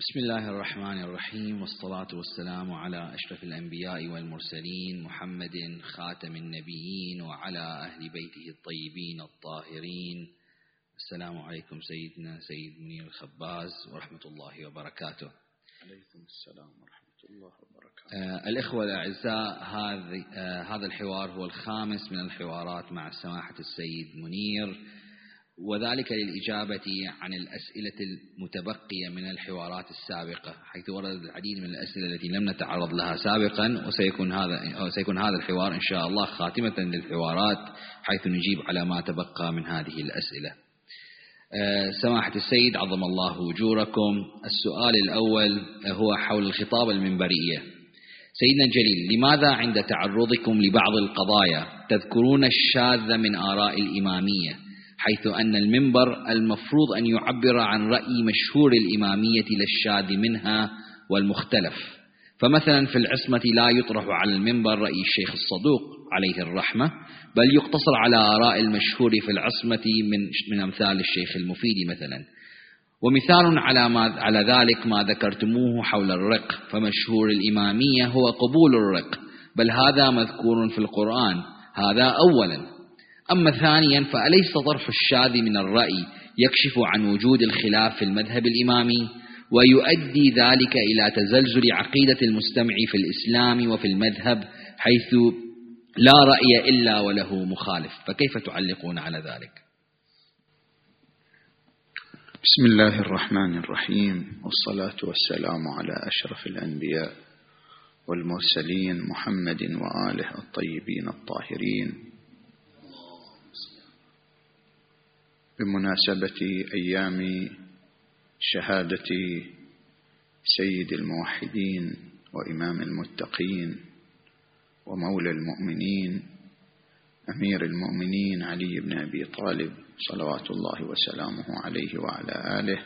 بسم الله الرحمن الرحيم والصلاة والسلام على أشرف الأنبياء والمرسلين محمد خاتم النبيين وعلى أهل بيته الطيبين الطاهرين. السلام عليكم سيدنا سيد منير الخباز ورحمة الله وبركاته. عليكم السلام ورحمة الله وبركاته. آه الإخوة الأعزاء هذا آه هذا الحوار هو الخامس من الحوارات مع سماحة السيد منير. وذلك للإجابة عن الأسئلة المتبقية من الحوارات السابقة حيث وردت العديد من الأسئلة التي لم نتعرض لها سابقا وسيكون هذا سيكون هذا الحوار إن شاء الله خاتمة للحوارات حيث نجيب على ما تبقى من هذه الأسئلة. آه، سماحة السيد عظم الله أجوركم. السؤال الأول هو حول الخطاب المنبرية. سيدنا الجليل لماذا عند تعرضكم لبعض القضايا تذكرون الشاذ من آراء الإمامية؟ حيث أن المنبر المفروض أن يعبر عن رأي مشهور الإمامية للشاذ منها والمختلف. فمثلا في العصمة لا يطرح على المنبر رأي الشيخ الصدوق عليه الرحمة بل يقتصر على آراء المشهور في العصمة من, من أمثال الشيخ المفيد مثلا. ومثال على, ما على ذلك ما ذكرتموه حول الرق فمشهور الإمامية هو قبول الرق بل هذا مذكور في القرآن هذا أولا. أما ثانيا فأليس طرح الشاذ من الرأي يكشف عن وجود الخلاف في المذهب الإمامي؟ ويؤدي ذلك إلى تزلزل عقيدة المستمع في الإسلام وفي المذهب حيث لا رأي إلا وله مخالف. فكيف تعلقون على ذلك؟ بسم الله الرحمن الرحيم والصلاة والسلام على أشرف الأنبياء والمرسلين محمد وآله الطيبين الطاهرين. بمناسبة أيام شهادة سيد الموحدين وإمام المتقين ومولى المؤمنين أمير المؤمنين علي بن أبي طالب صلوات الله وسلامه عليه وعلى آله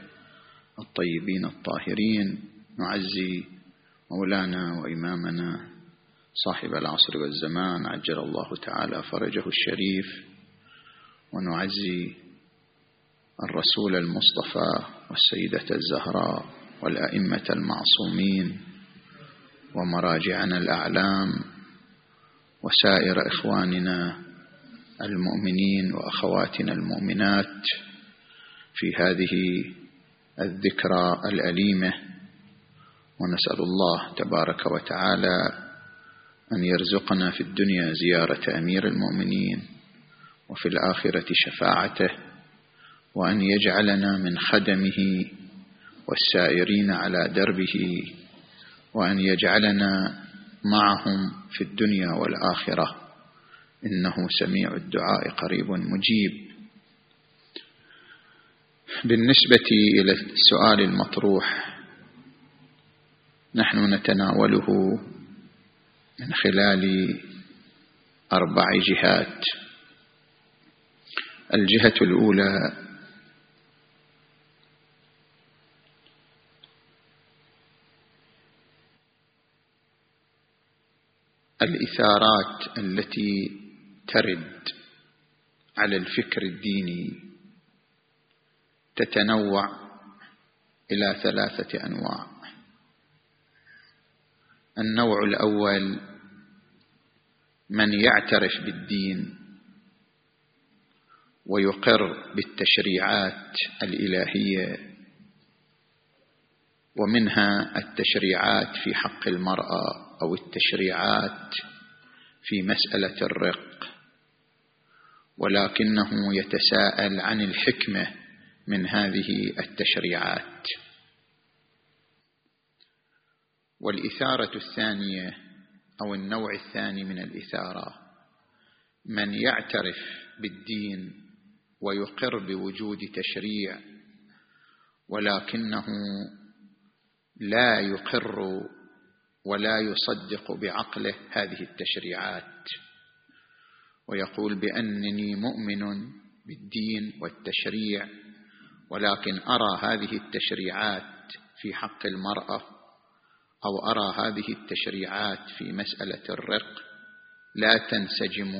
الطيبين الطاهرين نعزي مولانا وإمامنا صاحب العصر والزمان عجل الله تعالى فرجه الشريف ونعزي الرسول المصطفى والسيدة الزهراء والأئمة المعصومين ومراجعنا الأعلام وسائر إخواننا المؤمنين وأخواتنا المؤمنات في هذه الذكرى الأليمة. ونسأل الله تبارك وتعالى أن يرزقنا في الدنيا زيارة أمير المؤمنين وفي الآخرة شفاعته وأن يجعلنا من خدمه والسائرين على دربه وأن يجعلنا معهم في الدنيا والآخرة. إنه سميع الدعاء قريب مجيب. بالنسبة إلى السؤال المطروح نحن نتناوله من خلال أربع جهات. الجهة الأولى الإثارات التي ترد على الفكر الديني تتنوع إلى ثلاثة أنواع. النوع الأول من يعترف بالدين ويقر بالتشريعات الإلهية ومنها التشريعات في حق المرأة. أو التشريعات في مسألة الرق ولكنه يتساءل عن الحكمة من هذه التشريعات. والإثارة الثانية أو النوع الثاني من الإثارة من يعترف بالدين ويقر بوجود تشريع ولكنه لا يقر ولا يصدق بعقله هذه التشريعات. ويقول بأنني مؤمن بالدين والتشريع ولكن أرى هذه التشريعات في حق المرأة أو أرى هذه التشريعات في مسألة الرق. لا تنسجم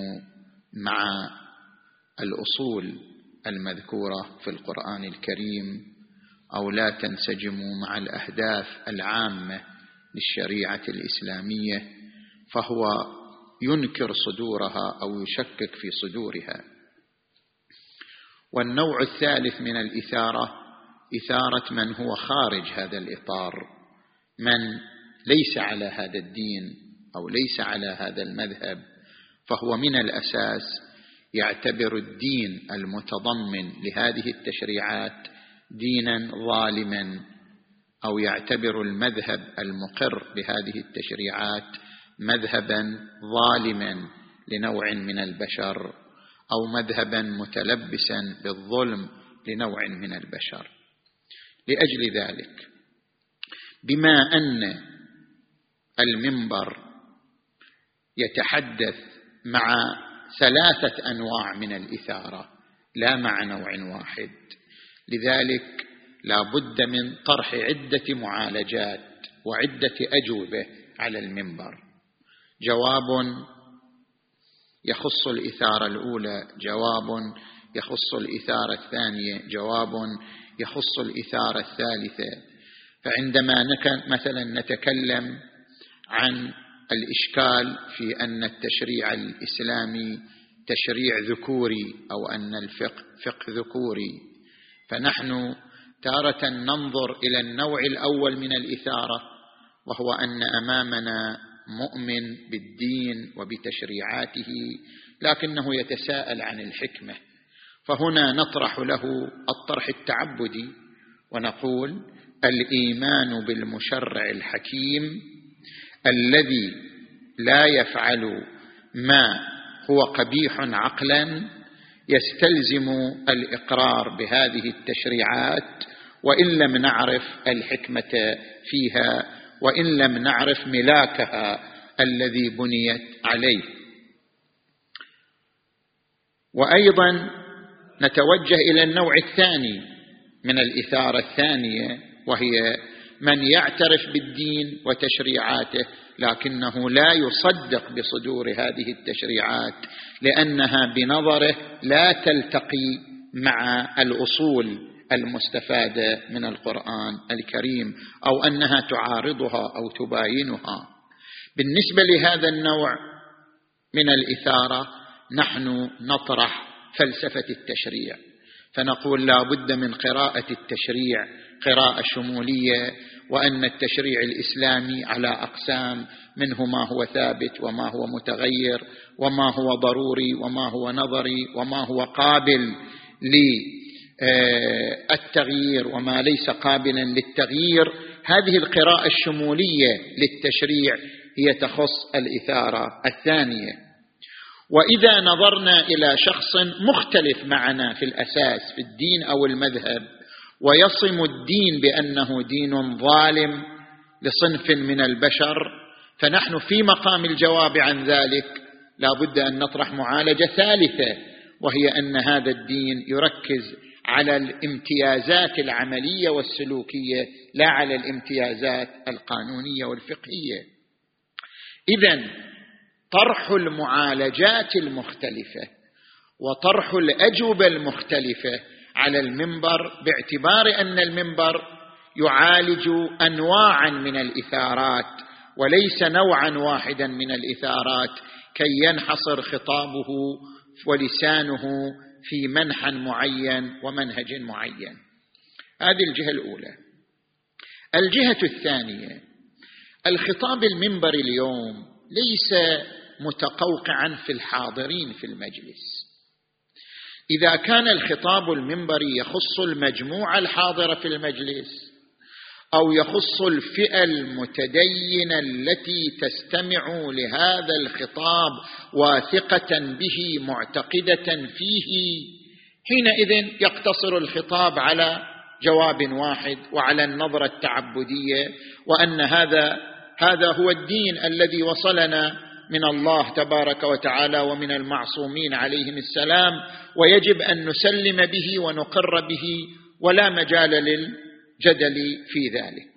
مع الأصول المذكورة في القرآن الكريم أو لا تنسجم مع الأهداف العامة للشريعة الإسلامية فهو ينكر صدورها أو يشكك في صدورها. والنوع الثالث من الإثارة إثارة من هو خارج هذا الإطار من ليس على هذا الدين أو ليس على هذا المذهب فهو من الأساس يعتبر الدين المتضمن لهذه التشريعات دينا ظالما أو يعتبر المذهب المقر بهذه التشريعات مذهبا ظالما لنوع من البشر أو مذهبا متلبسا بالظلم لنوع من البشر. لأجل ذلك بما أن المنبر يتحدث مع ثلاثة أنواع من الإثارة لا مع نوع واحد. لذلك لا بد من طرح عدة معالجات وعدة أجوبة على المنبر. جواب يخص الإثارة الأولى جواب يخص الإثارة الثانية جواب يخص الإثارة الثالثة. فعندما مثلا نتكلم عن الإشكال في أن التشريع الإسلامي تشريع ذكوري أو أن الفقه فقه ذكوري فنحن تارة ننظر إلى النوع الأول من الإثارة وهو أن أمامنا مؤمن بالدين وبتشريعاته لكنه يتساءل عن الحكمة. فهنا نطرح له الطرح التعبدي ونقول الإيمان بالمشرع الحكيم الذي لا يفعل ما هو قبيح عقلا يستلزم الإقرار بهذه التشريعات وإن لم نعرف الحكمة فيها وإن لم نعرف ملاكها الذي بنيت عليه. وأيضا نتوجه إلى النوع الثاني من الإثارة الثانية وهي من يعترف بالدين وتشريعاته لكنه لا يصدق بصدور هذه التشريعات لأنها بنظره لا تلتقي مع الأصول المستفاده من القرآن الكريم أو أنها تعارضها أو تباينها. بالنسبة لهذا النوع من الإثارة نحن نطرح فلسفة التشريع. فنقول لا بد من قراءة التشريع قراءة شمولية وأن التشريع الإسلامي على أقسام منه ما هو ثابت وما هو متغير وما هو ضروري وما هو نظري وما هو قابل للتغيير وما ليس قابلا للتغيير. هذه القراءة الشمولية للتشريع هي تخص الإثارة الثانية. وإذا نظرنا إلى شخص مختلف معنا في الأساس في الدين أو المذهب ويصم الدين بأنه دين ظالم لصنف من البشر فنحن في مقام الجواب عن ذلك لا بد أن نطرح معالجة ثالثة وهي أن هذا الدين يركز على الامتيازات العملية والسلوكية لا على الامتيازات القانونية والفقهية. اذا طرح المعالجات المختلفة وطرح الأجوبة المختلفة على المنبر باعتبار أن المنبر يعالج انواعا من الإثارات وليس نوعا واحدا من الإثارات كي ينحصر خطابه ولسانه في منحى معين ومنهج معين. هذه الجهة الأولى. الجهة الثانية الخطاب المنبري اليوم ليس متقوقعا في الحاضرين في المجلس. إذا كان الخطاب المنبري يخص المجموعة الحاضرة في المجلس أو يخص الفئة المتدينة التي تستمع لهذا الخطاب واثقة به معتقدة فيه حينئذ يقتصر الخطاب على جواب واحد وعلى النظرة التعبدية وأن هذا هذا هو الدين الذي وصلنا من الله تبارك وتعالى ومن المعصومين عليهم السلام ويجب أن نسلم به ونقر به ولا مجال للجدل في ذلك.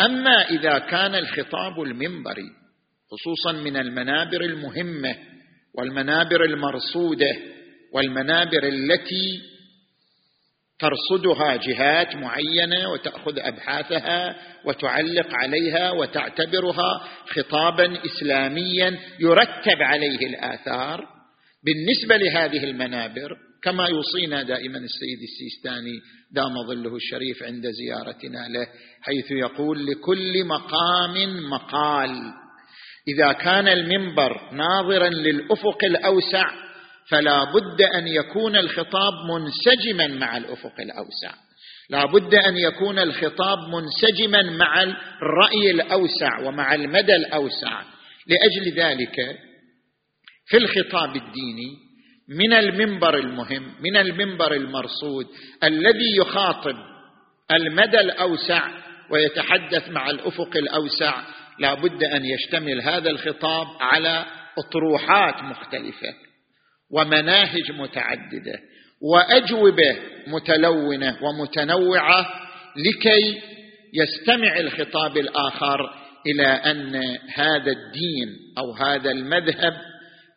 أما إذا كان الخطاب المنبري خصوصا من المنابر المهمة والمنابر المرصودة والمنابر التي ترصدها جهات معينة وتأخذ أبحاثها وتعلق عليها وتعتبرها خطابا اسلاميا يرتب عليه الآثار بالنسبة لهذه المنابر كما يوصينا دائما السيد السيستاني دام ظله الشريف عند زيارتنا له حيث يقول لكل مقام مقال. إذا كان المنبر ناظرا للأفق الأوسع فلا بد أن يكون الخطاب منسجما مع الأفق الأوسع. لا بد أن يكون الخطاب منسجما مع الرأي الأوسع ومع المدى الأوسع. لأجل ذلك في الخطاب الديني من المنبر المهم من المنبر المرصود الذي يخاطب المدى الأوسع ويتحدث مع الأفق الأوسع. لا بد أن يشتمل هذا الخطاب على أطروحات مختلفة ومناهج متعددة وأجوبة متلونة ومتنوعة لكي يستمع الخطاب الآخر إلى أن هذا الدين أو هذا المذهب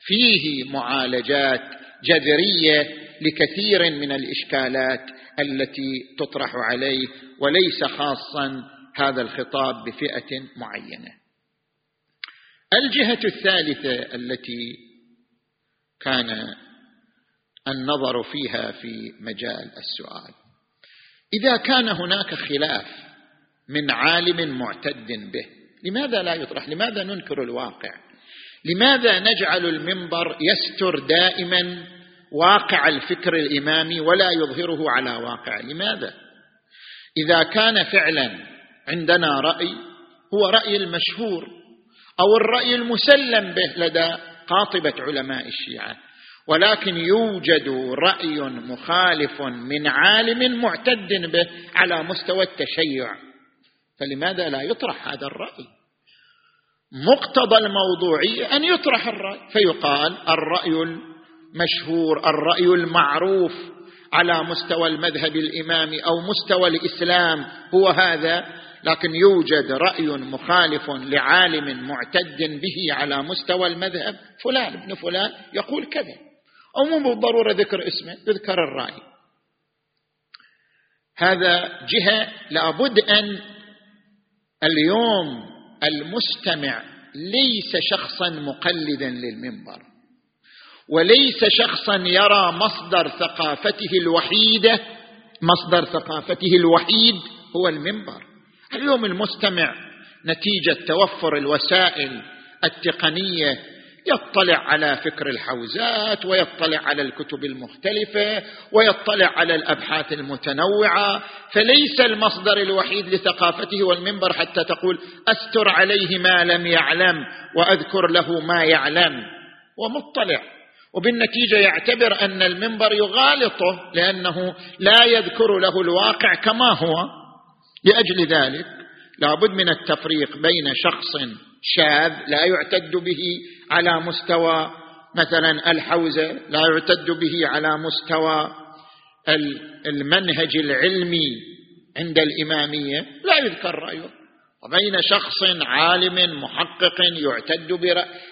فيه معالجات جذرية لكثير من الإشكالات التي تطرح عليه وليس خاصا هذا الخطاب بفئة معينة. الجهة الثالثة التي كان النظر فيها في مجال السؤال. إذا كان هناك خلاف من عالم معتد به لماذا لا يطرح؟ لماذا ننكر الواقع؟ لماذا نجعل المنبر يستر دائما واقع الفكر الامامي ولا يظهره على واقع؟ لماذا؟ إذا كان فعلا عندنا رأي هو رأي المشهور أو الرأي المسلم به لدى قاطبة علماء الشيعة ولكن يوجد رأي مخالف من عالم معتد به على مستوى التشيع. فلماذا لا يطرح هذا الرأي؟ مقتضى الموضوعيه أن يطرح الرأي. فيقال الرأي المشهور الرأي المعروف على مستوى المذهب الامامي أو مستوى الإسلام هو هذا لكن يوجد رأي مخالف لعالم معتد به على مستوى المذهب. فلان ابن فلان يقول كذا. أو مو بالضرورة ذكر اسمه يذكر الرأي. هذا جهة لابد أن اليوم المستمع ليس شخصا مقلدا للمنبر وليس شخصا يرى مصدر ثقافته الوحيدة مصدر ثقافته الوحيد هو المنبر. اليوم المستمع نتيجة توفر الوسائل التقنية يطلع على فكر الحوزات ويطلع على الكتب المختلفة ويطلع على الأبحاث المتنوعة. فليس المصدر الوحيد لثقافته والمنبر حتى تقول أستر عليه ما لم يعلم وأذكر له ما يعلم. ومطلع. وبالنتيجة يعتبر أن المنبر يغالطه لأنه لا يذكر له الواقع كما هو. لأجل ذلك لابد من التفريق بين شخص شاذ لا يعتد به على مستوى مثلا الحوزة لا يعتد به على مستوى المنهج العلمي عند الإمامية لا يذكر رأيه. وبين شخص عالم محقق يعتد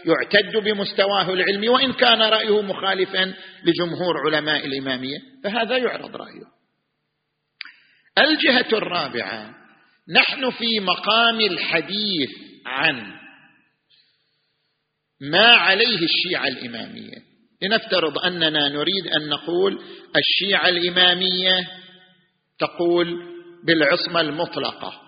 يعتد بمستواه العلمي وإن كان رأيه مخالفا لجمهور علماء الإمامية فهذا يعرض رأيه. الجهة الرابعة نحن في مقام الحديث عن ما عليه الشيعة الإمامية. لنفترض أننا نريد أن نقول الشيعة الإمامية تقول بالعصمة المطلقة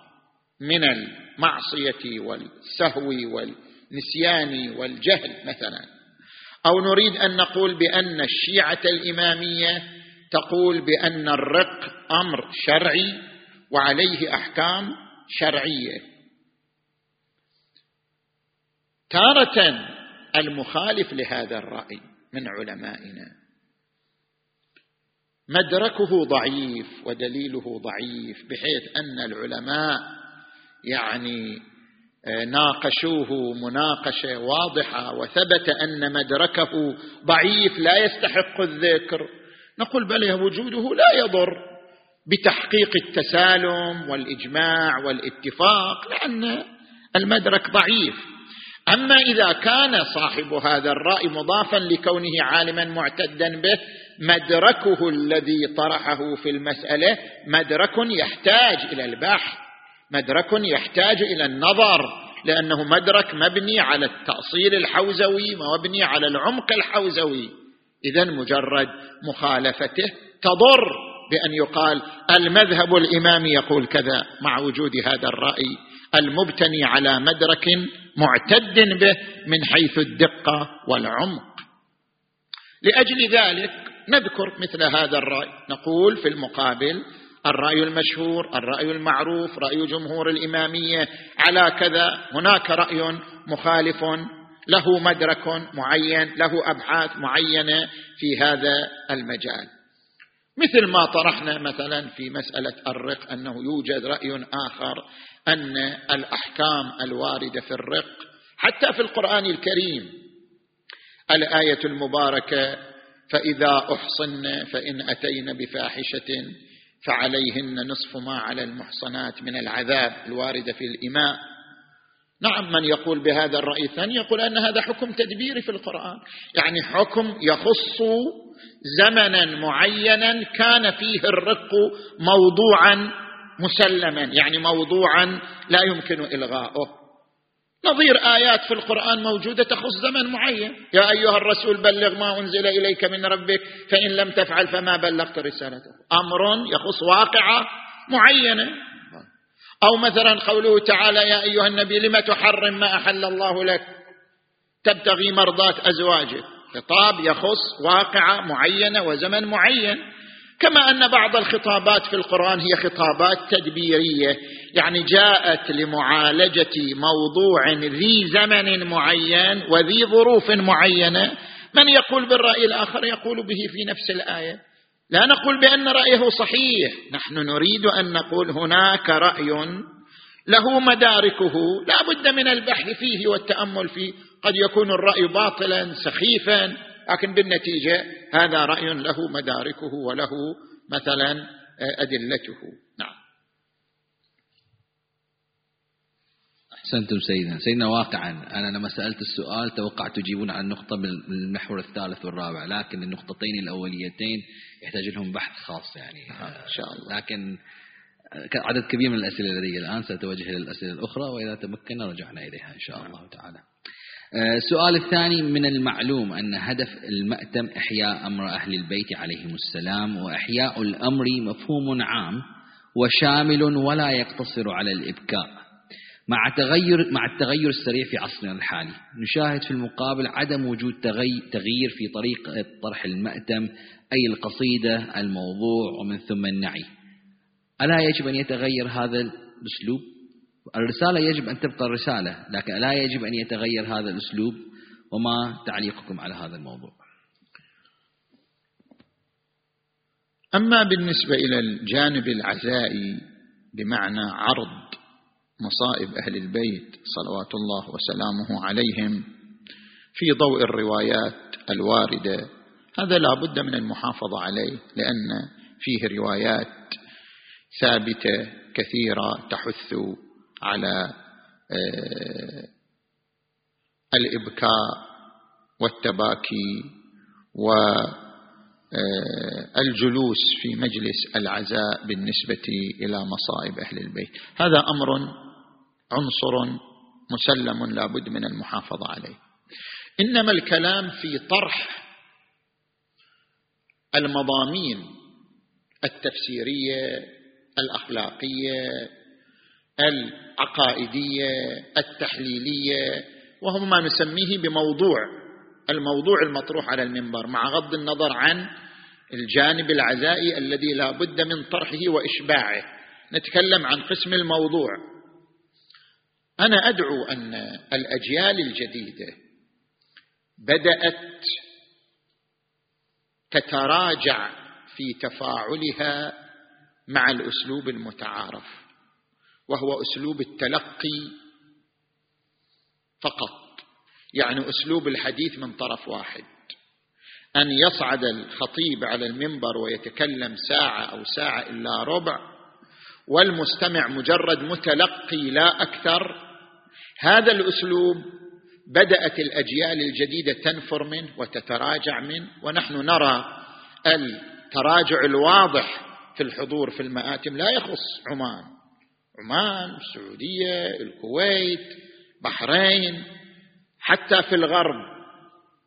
من المعصية والسهو والنسيان والجهل مثلا. أو نريد أن نقول بأن الشيعة الإمامية تقول بأن الرق أمر شرعي وعليه أحكام شرعية. تارة المخالف لهذا الرأي من علمائنا. مدركه ضعيف ودليله ضعيف بحيث أن العلماء يعني آه، ناقشوه مناقشة واضحة وثبت أن مدركه ضعيف لا يستحق الذكر. نقول بل وجوده لا يضر بتحقيق التسالم والإجماع والاتفاق لأن المدرك ضعيف. أما إذا كان صاحب هذا الرأي مضافا لكونه عالما معتدا به مدركه الذي طرحه في المسألة مدرك يحتاج إلى البحث مدرك يحتاج إلى النظر لأنه مدرك مبني على التأصيل الحوزوي مبني على العمق الحوزوي. اذا مجرد مخالفته تضر بأن يقال المذهب الإمامي يقول كذا مع وجود هذا الرأي المبتني على مدرك معتد به من حيث الدقة والعمق. لأجل ذلك نذكر مثل هذا الرأي. نقول في المقابل الرأي المشهور الرأي المعروف رأي جمهور الإمامية على كذا هناك رأي مخالف له مدرك معين له أبحاث معينة في هذا المجال. مثل ما طرحنا مثلا في مسألة الرق أنه يوجد رأي آخر أن الأحكام الواردة في الرق حتى في القرآن الكريم. الآية المباركة فإذا أحصن فإن أتين بفاحشة فعليهن نصف ما على المحصنات من العذاب الواردة في الاماء نعم من يقول بهذا الرأي الثاني يقول أن هذا حكم تدبيري في القرآن. يعني حكم يخص زمنا معينا كان فيه الرق موضوعا مسلما يعني موضوعا لا يمكن إلغاؤه. نظير آيات في القرآن موجودة تخص زمن معين. يا أيها الرسول بلغ ما أنزل إليك من ربك فإن لم تفعل فما بلغت رسالته. أمر يخص واقعة معينة. أو مثلا قوله تعالى يا أيها النبي لم تحرم ما أحل الله لك؟ تبتغي مرضات أزواجك. خطاب يخص واقعة معينة وزمن معين. كما أن بعض الخطابات في القرآن هي خطابات تدبيرية يعني جاءت لمعالجة موضوع ذي زمن معين وذي ظروف معينة. من يقول بالرأي الآخر يقول به في نفس الآية؟ لا نقول بأن رأيه صحيح. نحن نريد أن نقول هناك رأي له مداركه. لا بد من البحث فيه والتأمل فيه. قد يكون الرأي باطلا سخيفا لكن بالنتيجة هذا رأي له مداركه وله مثلا أدلته. نعم. أحسنتم سيدنا. سيدنا واقعا أنا لما سألت السؤال توقعت تجيبون عن نقطه من المحور الثالث والرابع لكن النقطتين الأوليتين يحتاج لهم بحث خاص يعني. إن شاء الله. لكن عدد كبير من الأسئلة لدي الآن سأتوجه إلى الأسئلة الأخرى وإذا تمكنا رجعنا إليها إن شاء الله تعالى. السؤال آه، الثاني من المعلوم أن هدف المأتم إحياء أمر أهل البيت عليهم السلام وإحياء الأمر مفهوم عام وشامل ولا يقتصر على الإبكاء. مع تغير مع التغير السريع في عصرنا الحالي نشاهد في المقابل عدم وجود تغيير في طريقة طرح المأتم أي القصيدة الموضوع ومن ثم النعي. ألا يجب أن يتغير هذا الأسلوب؟ الرسالة يجب أن تبقى الرسالة لكن لا يجب أن يتغير هذا الأسلوب وما تعليقكم على هذا الموضوع. أما بالنسبة إلى الجانب العزائي بمعنى عرض مصائب أهل البيت صلوات الله وسلامه عليهم في ضوء الروايات الواردة هذا لا بد من المحافظة عليه لأن فيه روايات ثابتة كثيرة تحث على آه، الإبكاء والتباكي والجلوس آه، في مجلس العزاء بالنسبة إلى مصائب أهل البيت. هذا أمر عنصر مسلم لا بد من المحافظة عليه. إنما الكلام في طرح المضامين التفسيرية الأخلاقية العقائدية التحليلية وهو ما نسميه بموضوع الموضوع المطروح على المنبر مع غض النظر عن الجانب العزائي الذي لا بد من طرحه وإشباعه. نتكلم عن قسم الموضوع. أنا أدعو أن الأجيال الجديدة بدأت تتراجع في تفاعلها مع الأسلوب المتعارف. وهو أسلوب التلقي فقط. يعني أسلوب الحديث من طرف واحد. أن يصعد الخطيب على المنبر ويتكلم ساعة أو ساعة إلا ربع والمستمع مجرد متلقي لا أكثر. هذا الأسلوب بدأت الأجيال الجديدة تنفر منه وتتراجع منه ونحن نرى التراجع الواضح في الحضور في المآتم لا يخص عمان. عمان السعودية الكويت بحرين حتى في الغرب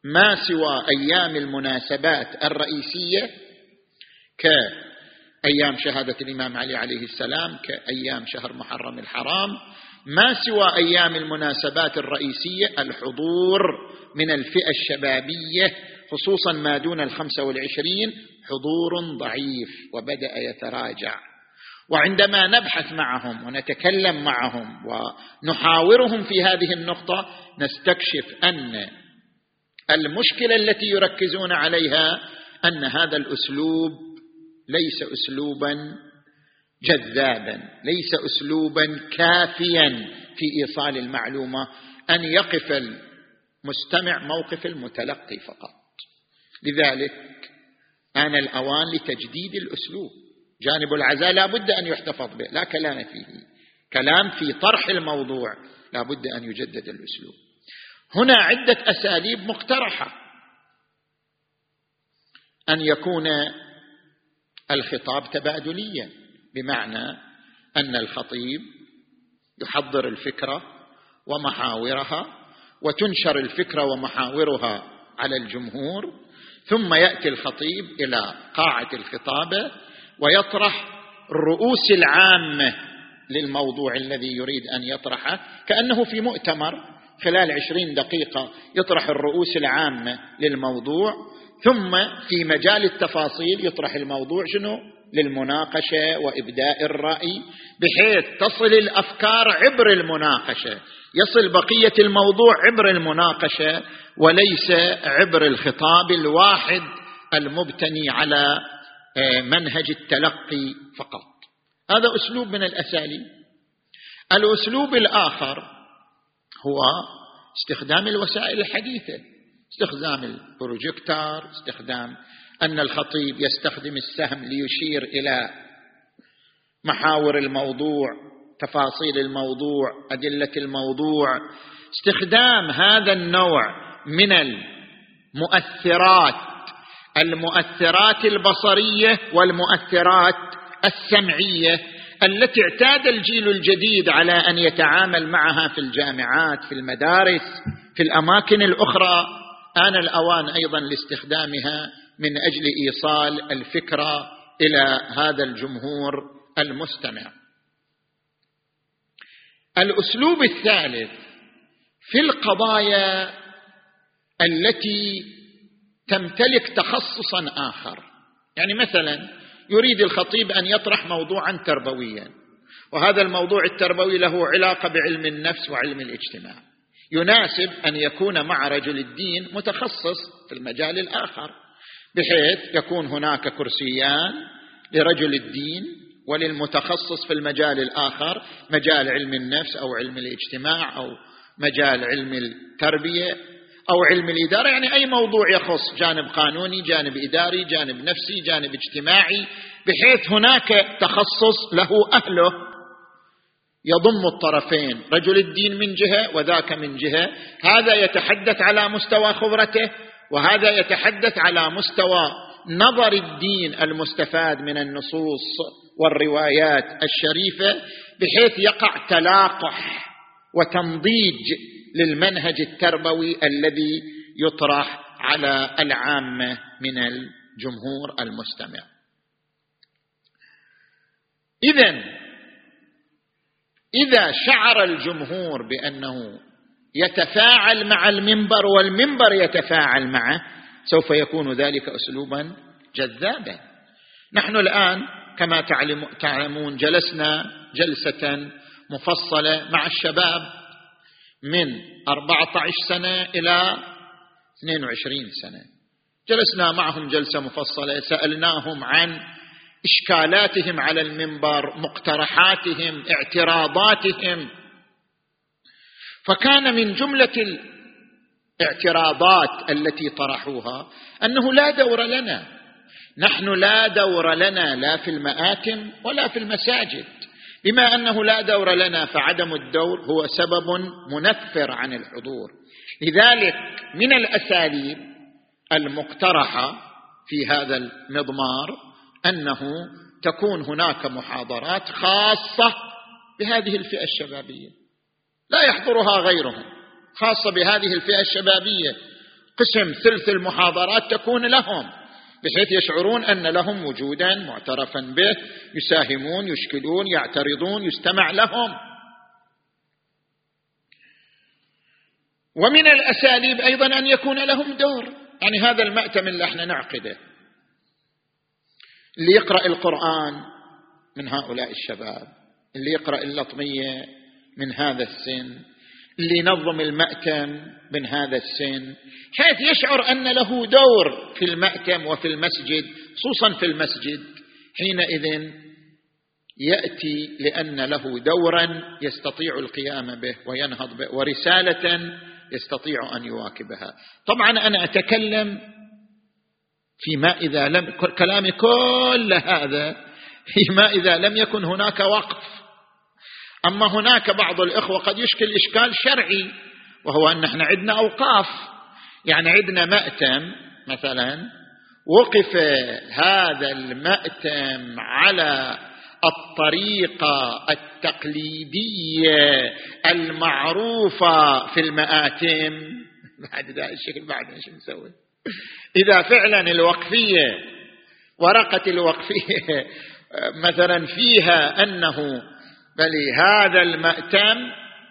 ما سوى أيام المناسبات الرئيسية كأيام شهادة الإمام علي عليه السلام كأيام شهر محرم الحرام. ما سوى أيام المناسبات الرئيسية الحضور من الفئة الشبابية خصوصا ما دون الخمسة والعشرين حضور ضعيف وبدأ يتراجع. وعندما نبحث معهم ونتكلم معهم ونحاورهم في هذه النقطة نستكشف أن المشكلة التي يركزون عليها أن هذا الأسلوب ليس اسلوبا جذابا ليس اسلوبا كافيا في إيصال المعلومة أن يقف المستمع موقف المتلقي فقط. لذلك آن الأوان لتجديد الأسلوب. جانب العزاء لا بد أن يحتفظ به لا كلام فيه. كلام في طرح الموضوع لا بد أن يجدد الأسلوب. هنا عدة أساليب مقترحة. أن يكون الخطاب تبادليا بمعنى أن الخطيب يحضر الفكرة ومحاورها وتنشر الفكرة ومحاورها على الجمهور ثم يأتي الخطيب إلى قاعة الخطابة ويطرح الرؤوس العامة للموضوع الذي يريد أن يطرحه. كأنه في مؤتمر خلال عشرين دقيقة يطرح الرؤوس العامة للموضوع ثم في مجال التفاصيل يطرح الموضوع شنو؟ للمناقشة وإبداء الرأي بحيث تصل الأفكار عبر المناقشة. يصل بقية الموضوع عبر المناقشة وليس عبر الخطاب الواحد المبتني على منهج التلقي فقط. هذا أسلوب من الاساليب الأسلوب الآخر هو استخدام الوسائل الحديثة استخدام البروجيكتور استخدام أن الخطيب يستخدم السهم ليشير إلى محاور الموضوع تفاصيل الموضوع أدلة الموضوع. استخدام هذا النوع من المؤثرات المؤثرات البصرية والمؤثرات السمعية التي اعتاد الجيل الجديد على أن يتعامل معها في الجامعات في المدارس في الأماكن الأخرى. آن الأوان أيضا لاستخدامها من أجل إيصال الفكرة إلى هذا الجمهور المستمع. الأسلوب الثالث في القضايا التي تمتلك تخصصا آخر. يعني مثلا يريد الخطيب أن يطرح موضوعا تربويا وهذا الموضوع التربوي له علاقة بعلم النفس وعلم الاجتماع. يناسب أن يكون مع رجل الدين متخصص في المجال الآخر بحيث يكون هناك كرسيان لرجل الدين وللمتخصص في المجال الآخر مجال علم النفس أو علم الاجتماع أو مجال علم التربية. أو علم الإدارة يعني أي موضوع يخص جانب قانوني جانب إداري جانب نفسي جانب اجتماعي بحيث هناك تخصص له أهله يضم الطرفين. رجل الدين من جهة وذاك من جهة. هذا يتحدث على مستوى خبرته وهذا يتحدث على مستوى نظر الدين المستفاد من النصوص والروايات الشريفة بحيث يقع تلاقح وتنضيج للمنهج التربوي الذي يطرح على العامة من الجمهور المستمع. اذا إذا شعر الجمهور بأنه يتفاعل مع المنبر والمنبر يتفاعل معه سوف يكون ذلك اسلوبا جذابا. نحن الآن كما تعلمون جلسنا جلسة مفصلة مع الشباب من 14 سنة إلى 22 سنة. جلسنا معهم جلسة مفصلة سألناهم عن إشكالاتهم على المنبر مقترحاتهم اعتراضاتهم. فكان من جملة الاعتراضات التي طرحوها أنه لا دور لنا. نحن لا دور لنا لا في المآتم ولا في المساجد. بما أنه لا دور لنا فعدم الدور هو سبب منفر عن الحضور. لذلك من الأساليب المقترحة في هذا المضمار أنه تكون هناك محاضرات خاصة بهذه الفئة الشبابية. لا يحضرها غيرهم خاصة بهذه الفئة الشبابية. قسم ثلث المحاضرات تكون لهم. بحيث يشعرون أن لهم وجودا معترفا به يساهمون يشكلون يعترضون يستمع لهم. ومن الأساليب أيضا أن يكون لهم دور. يعني هذا المأتم اللي إحنا نعقده. اللي يقرأ القرآن من هؤلاء الشباب. اللي يقرأ اللطمية من هذا السن. اللي ينظم المأتم من هذا السن حيث يشعر أن له دور في المأتم وفي المسجد خصوصا في المسجد حينئذ يأتي لأن له دورا يستطيع القيام به وينهض به ورسالة يستطيع أن يواكبها. طبعا أنا أتكلم فيما إذا لم كلامي كل هذا فيما إذا لم يكن هناك وقف أما هناك بعض الإخوة قد يشكل إشكال شرعي وهو أن إحنا عندنا أوقاف. يعني عندنا مأتم مثلا وقف هذا المأتم على الطريقة التقليدية المعروفة في المآتم. بعد ذا الشكل بعد إيش نسوي؟ إذا فعلا الوقفية ورقة الوقفية مثلا فيها أنه بل هذا المأتم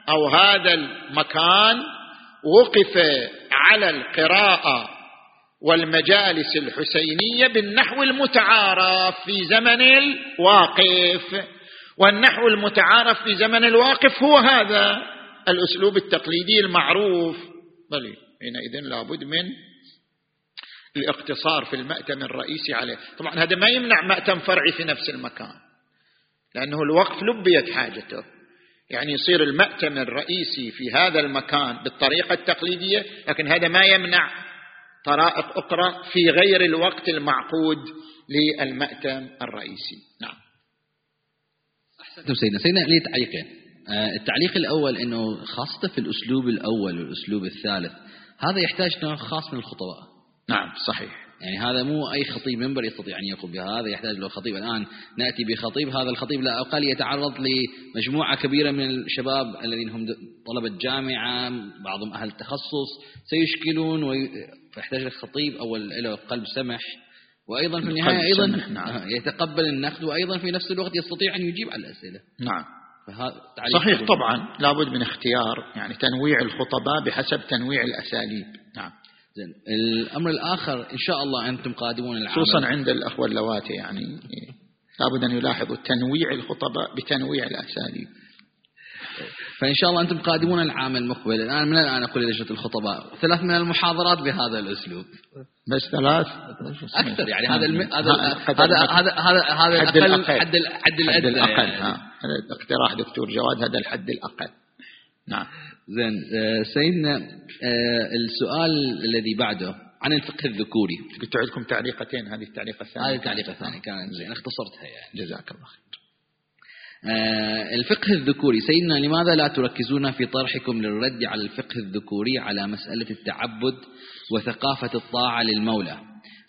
أو هذا المكان وقف على القراءة والمجالس الحسينية بالنحو المتعارف في زمن الواقف. والنحو المتعارف في زمن الواقف هو هذا الأسلوب التقليدي المعروف. بل حينئذ لابد من الاقتصار في المأتم الرئيسي عليه. طبعا هذا ما يمنع مأتم فرعي في نفس المكان. لأنه الوقف لبيت حاجته. يعني يصير المأتم الرئيسي في هذا المكان بالطريقة التقليدية لكن هذا ما يمنع طرائق أخرى في غير الوقت المعقود للمأتم الرئيسي. نعم. أحسنتم سيدنا. سيدنا لي تعليقين. آه، التعليق الأول أنه خاصة في الأسلوب الأول والأسلوب الثالث هذا يحتاج نوع خاص من الخطباء نعم صحيح. يعني هذا مو أي خطيب منبر يستطيع أن يقوم بها هذا يحتاج له خطيب. الآن نأتي بخطيب هذا الخطيب لا أقل يتعرض لمجموعة كبيرة من الشباب الذين هم طلبة جامعة بعضهم أهل تخصص سيشكلون وي... فيحتاج لخطيب أول له قلب سمح. وأيضا في النهاية أيضا نعم. يتقبل النقد وأيضا في نفس الوقت يستطيع أن يجيب على الأسئلة. نعم. صحيح طبعا لابد من اختيار يعني تنويع الخطباء بحسب تنويع الأساليب. نعم. زين. الأمر الآخر إن شاء الله أنتم قادمون العمل. خصوصا عند الأخوة اللواتي يعني لابد أن يلاحظوا تنويع الخطباء بتنويع الأساليب. فإن شاء الله أنتم قادمون العام المقبل الآن من الآن أقول لجنه الخطباء ثلاث من المحاضرات بهذا الأسلوب. بس ثلاث؟ أكثر يعني. هذا الم... هذا هذا هذا هذا حد الاقل حد الحد الادنى يعني. هذا اقتراح دكتور جواد هذا الحد الأقل. نعم. زين آه، سيدنا آه، السؤال الذي بعده عن الفقه الذكوري. قلت عندكم تعليقتين هذه التعليقة الثانية. هذه التعليقة الثانية كانت زين اختصرتها يعني. جزاك الله خير. آه، الفقه الذكوري. سيدنا لماذا لا تركزون في طرحكم للرد على الفقه الذكوري على مسألة التعبد وثقافة الطاعة للمولى؟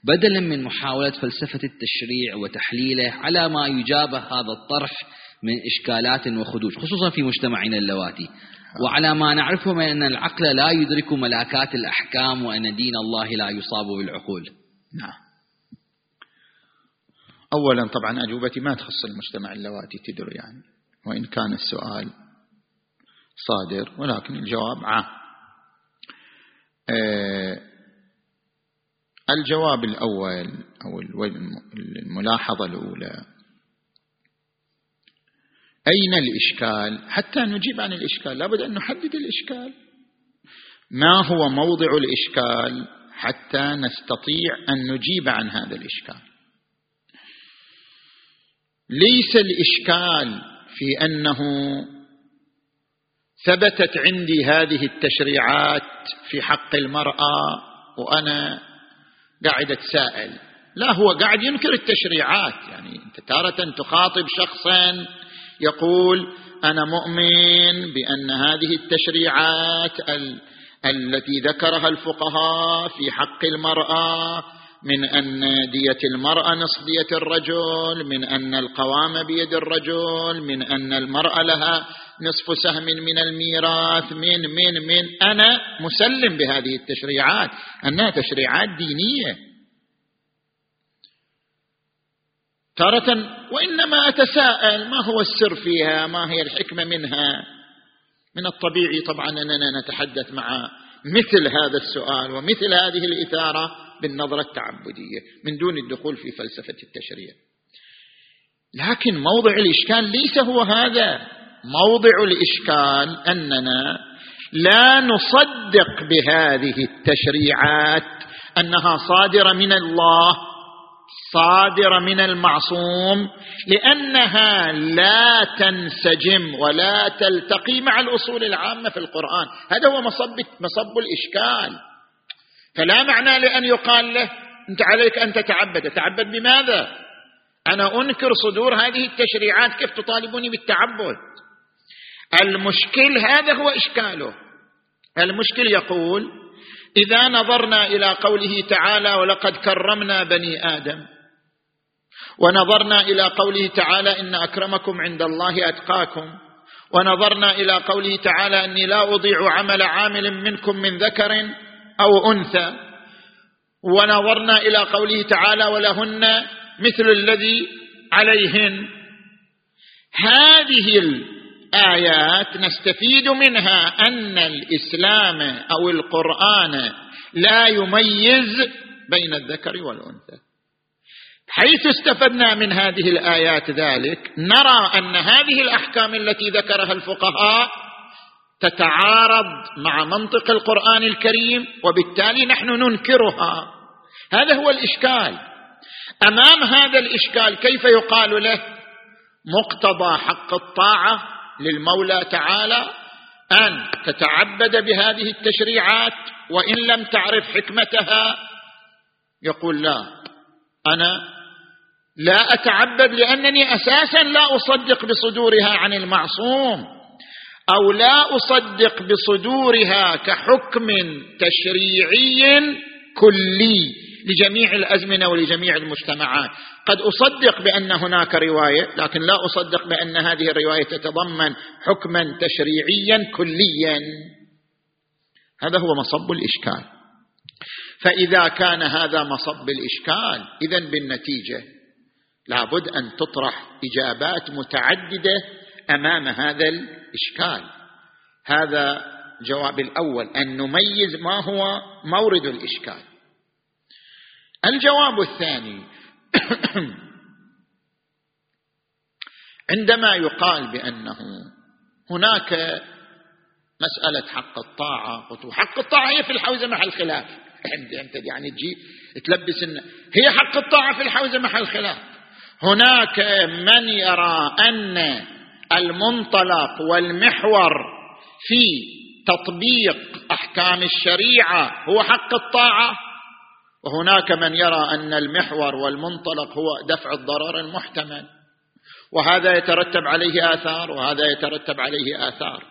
بدلا من محاولة فلسفة التشريع وتحليله على ما يجابه هذا الطرح من إشكالات وخدوش خصوصا في مجتمعنا اللواتي. وعلى ما نعرفه من أن العقل لا يدرك ملاكات الأحكام وأن دين الله لا يصاب بالعقول. نعم. أولا طبعا أجوبتي ما تخص المجتمع اللواتي تدري يعني وإن كان السؤال صادر ولكن الجواب عام. آه، الجواب الأول أو الملاحظة الأولى أين الإشكال؟ حتى نجيب عن الإشكال لابد أن نحدد الإشكال. ما هو موضع الإشكال حتى نستطيع أن نجيب عن هذا الإشكال؟ ليس الإشكال في أنه ثبتت عندي هذه التشريعات في حق المرأة وأنا قاعد أتساءل. لا هو قاعد ينكر التشريعات يعني أنت تارة تخاطب شخصا يقول أنا مؤمن بأن هذه التشريعات ال التي ذكرها الفقهاء في حق المرأة من أن دية المرأة نصف دية الرجل من أن القوام بيد الرجل من أن المرأة لها نصف سهم من الميراث من من من. أنا مسلم بهذه التشريعات أنها تشريعات دينية. تارة وإنما أتساءل ما هو السر فيها؟ ما هي الحكمة منها؟ من الطبيعي طبعا أننا نتحدث مع مثل هذا السؤال ومثل هذه الإثارة بالنظرة التعبدية من دون الدخول في فلسفة التشريع. لكن موضع الإشكال ليس هو هذا. موضع الإشكال أننا لا نصدق بهذه التشريعات أنها صادرة من الله صادرة من المعصوم لأنها لا تنسجم ولا تلتقي مع الأصول العامة في القرآن. هذا هو مصب مصب الإشكال. فلا معنى لأن يقال له أنت عليك أن تتعبد. تتعبد بماذا؟ أنا أنكر صدور هذه التشريعات. كيف تطالبني بالتعبد؟ المشكل هذا هو إشكاله. المشكل يقول إذا نظرنا إلى قوله تعالى ولقد كرمنا بني آدم. ونظرنا إلى قوله تعالى إن أكرمكم عند الله أتقاكم. ونظرنا إلى قوله تعالى إني لا أضيع عمل عامل منكم من ذكر أو أنثى. ونظرنا إلى قوله تعالى ولهن مثل الذي عليهن. هذه الايات نستفيد منها أن الإسلام أو القرآن لا يميز بين الذكر والأنثى. حيث استفدنا من هذه الآيات ذلك نرى أن هذه الأحكام التي ذكرها الفقهاء تتعارض مع منطق القرآن الكريم وبالتالي نحن ننكرها. هذا هو الإشكال. أمام هذا الإشكال كيف يقال له؟ مقتضى حق الطاعة للمولى تعالى أن تتعبد بهذه التشريعات وإن لم تعرف حكمتها. يقول لا أنا لا أتعبد لأنني أساسا لا أصدق بصدورها عن المعصوم أو لا أصدق بصدورها كحكم تشريعي كلي. لجميع الأزمنة ولجميع المجتمعات. قد أصدق بأن هناك رواية لكن لا أصدق بأن هذه الرواية تتضمن حكما تشريعيا كليا. هذا هو مصب الإشكال. فإذا كان هذا مصب الإشكال اذا بالنتيجة لابد أن تطرح إجابات متعددة أمام هذا الإشكال. هذا الجواب الأول أن نميز ما هو مورد الإشكال. الجواب الثاني. عندما يقال بأنه هناك مسألة حق الطاعة حق الطاعة هي في الحوزة محل خلاف انت يعني تجي تلبس هي حق الطاعة في الحوزة محل خلاف هناك من يرى أن المنطلق والمحور في تطبيق أحكام الشريعة هو حق الطاعة؟ وهناك من يرى أن المحور والمنطلق هو دفع الضرر المحتمل وهذا يترتب عليه آثار وهذا يترتب عليه آثار.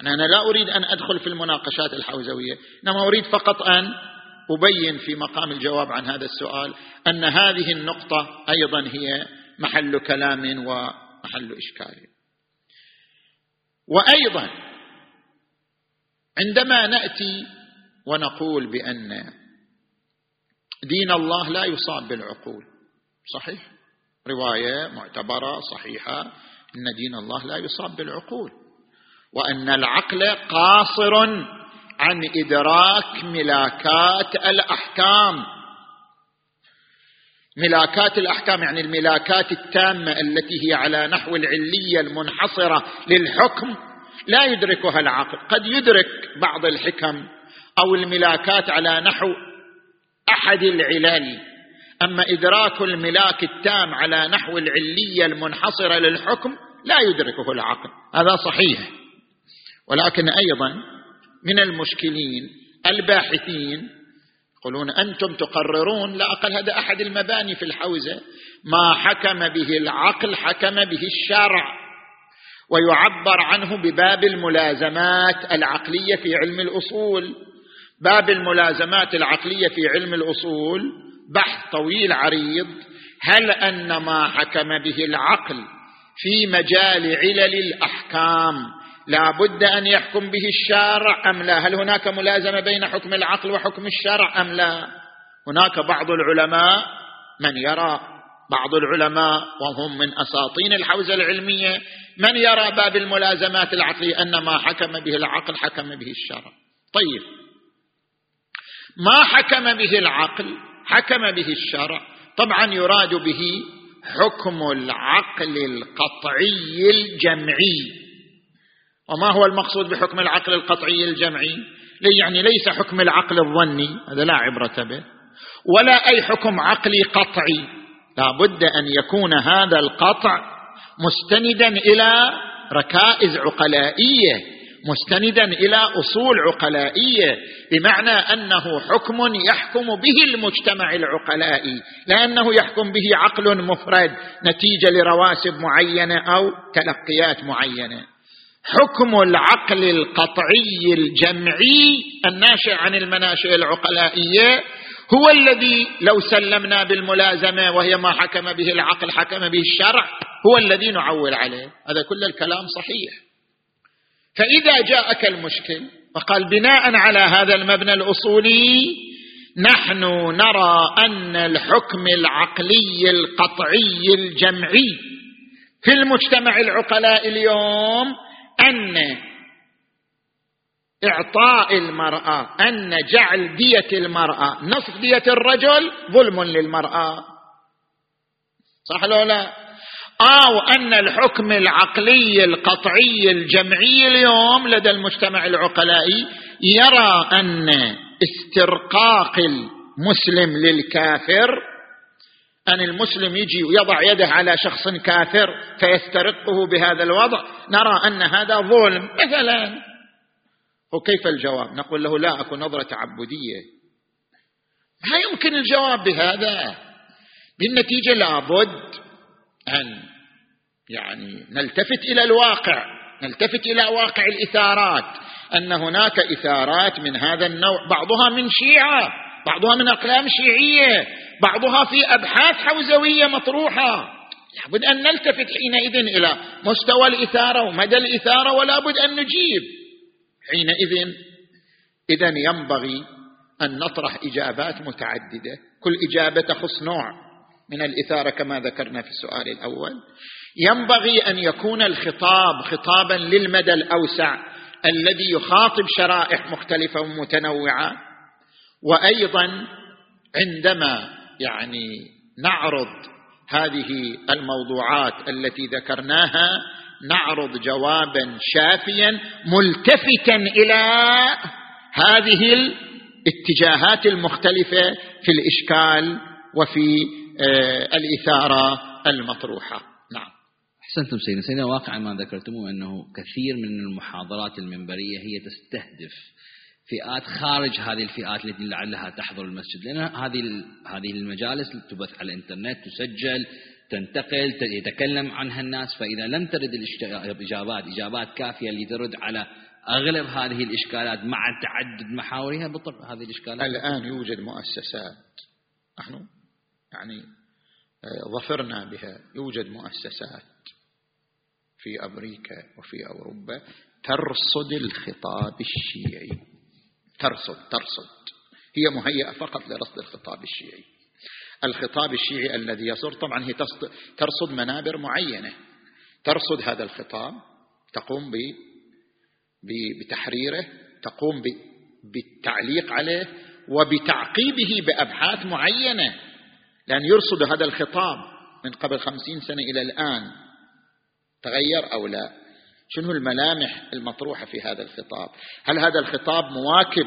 أنا لا أريد أن أدخل في المناقشات الحوزوية إنما أريد فقط أن أبين في مقام الجواب عن هذا السؤال أن هذه النقطة أيضا هي محل كلام ومحل إشكال. وأيضا عندما نأتي ونقول بأن دين الله لا يصاب بالعقول. صحيح؟ رواية معتبرة صحيحة إن دين الله لا يصاب بالعقول. وأن العقل قاصر عن إدراك ملاكات الأحكام. ملاكات الأحكام يعني الملاكات التامة التي هي على نحو العلية المنحصرة للحكم لا يدركها العقل. قد يدرك بعض الحكم أو الملاكات على نحو أحد العلل أما إدراك الملاك التام على نحو العليه المنحصره للحكم لا يدركه العقل. هذا صحيح. ولكن أيضا من المشكلين الباحثين يقولون أنتم تقررون لا أقل هذا أحد المباني في الحوزة ما حكم به العقل حكم به الشرع. ويعبر عنه بباب الملازمات العقلية في علم الأصول. باب الملازمات العقلية في علم الأصول. بحث طويل عريض. هل أن ما حكم به العقل في مجال علل الأحكام لا بد أن يحكم به الشارع أم لا؟ هل هناك ملازمة بين حكم العقل وحكم الشرع أم لا؟ هناك بعض العلماء من يرى بعض العلماء وهم من أساطين الحوزة العلمية من يرى باب الملازمات العقلية أن ما حكم به العقل حكم به الشرع طيب ما حكم به العقل حكم به الشرع. طبعا يراد به حكم العقل القطعي الجمعي. وما هو المقصود بحكم العقل القطعي الجمعي؟ يعني ليس حكم العقل الظني هذا لا عبرة به. ولا أي حكم عقلي قطعي. لا بد أن يكون هذا القطع مستندا إلى ركائز عقلائية. مستندا إلى أصول عقلائية بمعنى أنه حكم يحكم به المجتمع العقلائي لأنه يحكم به عقل مفرد نتيجة لرواسب معينة أو تلقيات معينة. حكم العقل القطعي الجمعي الناشئ عن المناشئ العقلائية هو الذي لو سلمنا بالملازمة وهي ما حكم به العقل حكم به الشرع هو الذي نعول عليه. هذا كل الكلام صحيح. فإذا جاءك المشكل وقال بناء على هذا المبنى الأصولي نحن نرى أن الحكم العقلي القطعي الجمعي في المجتمع العقلاء اليوم أن إعطاء المرأة أن جعل دية المرأة نصف دية الرجل ظلم للمرأة. صح لو لا؟ آو أن الحكم العقلي القطعي الجمعي اليوم لدى المجتمع العقلائي يرى أن استرقاق المسلم للكافر أن المسلم يجي ويضع يده على شخص كافر فيسترقه بهذا الوضع نرى أن هذا ظلم. مثلا وكيف الجواب؟ نقول له لا أكو نظرة تعبدية. ما يمكن الجواب بهذا. بالنتيجة لابد أن يعني نلتفت إلى الواقع نلتفت إلى واقع الإثارات أن هناك إثارات من هذا النوع بعضها من شيعة بعضها من أقلام شيعية بعضها في أبحاث حوزوية مطروحة. لابد أن نلتفت حينئذ إلى مستوى الإثارة ومدى الإثارة ولا بد أن نجيب. حينئذ إذا ينبغي أن نطرح إجابات متعددة كل إجابة تخص نوع من الإثارة كما ذكرنا في السؤال الأول. ينبغي أن يكون الخطاب خطابا للمدى الأوسع الذي يخاطب شرائح مختلفة ومتنوعة وأيضا عندما يعني نعرض هذه الموضوعات التي ذكرناها نعرض جوابا شافيا ملتفتا إلى هذه الاتجاهات المختلفة في الإشكال وفي آه، الإثارة المطروحة. أحسنتم سيدنا سيدنا واقعا ما ذكرتموه أنه كثير من المحاضرات المنبرية هي تستهدف فئات خارج هذه الفئات التي لعلها تحضر المسجد. لأن هذه هذه المجالس تبث على الإنترنت تسجل تنتقل يتكلم عنها الناس. فإذا لم ترد الاجابات إجابات كافية لترد على أغلب هذه الإشكالات مع تعدد محاورها بطل هذه الإشكالات. الآن يوجد مؤسسات. نحن يعني آه، ظفرنا بها. يوجد مؤسسات. في أمريكا وفي أوروبا ترصد الخطاب الشيعي. ترصد ترصد. هي مهيئة فقط لرصد الخطاب الشيعي. الخطاب الشيعي الذي يصدر طبعا هي ترصد منابر معينة. ترصد هذا الخطاب تقوم بتحريره تقوم بالتعليق عليه وبتعقيبه بأبحاث معينة. لأن يرصد هذا الخطاب من قبل خمسين سنة إلى الآن تغير أو لا؟ شنو الملامح المطروحة في هذا الخطاب؟ هل هذا الخطاب مواكب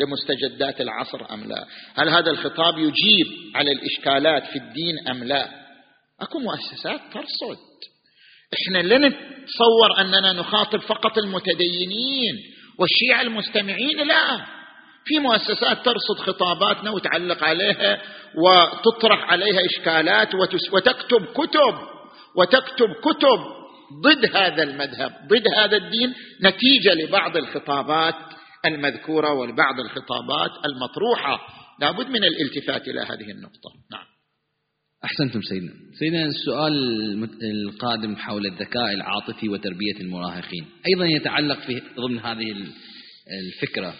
لمستجدات العصر أم لا؟ هل هذا الخطاب يجيب على الإشكالات في الدين أم لا؟ أكو مؤسسات ترصد. إحنا لا نتصور أننا نخاطب فقط المتدينين والشيعة المستمعين لا. في مؤسسات ترصد خطاباتنا وتعلق عليها وتطرح عليها إشكالات وتكتب كتب وتكتب كتب ضد هذا المذهب ضد هذا الدين نتيجة لبعض الخطابات المذكورة ولبعض الخطابات المطروحة. لابد من الالتفات إلى هذه النقطة. نعم. أحسنتم سيدنا. سيدنا السؤال القادم حول الذكاء العاطفي وتربية المراهقين. أيضا يتعلق في ضمن هذه الفكرة.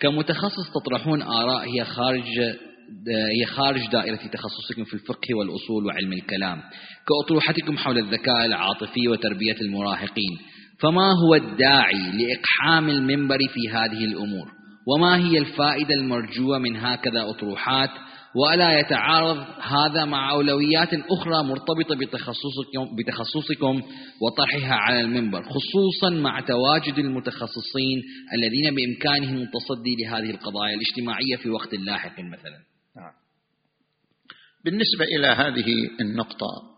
كمتخصص تطرحون آراء هي خارج هي خارج دائرة تخصصكم في الفقه والأصول وعلم الكلام. كأطروحتكم حول الذكاء العاطفي وتربية المراهقين. فما هو الداعي لإقحام المنبر في هذه الأمور؟ وما هي الفائدة المرجوة من هكذا أطروحات؟ ولا يتعارض هذا مع أولويات أخرى مرتبطة بتخصصكم, بتخصصكم وطرحها على المنبر خصوصا مع تواجد المتخصصين الذين بإمكانهم التصدي لهذه القضايا الاجتماعية في وقت لاحق مثلا. نعم. بالنسبة إلى هذه النقطة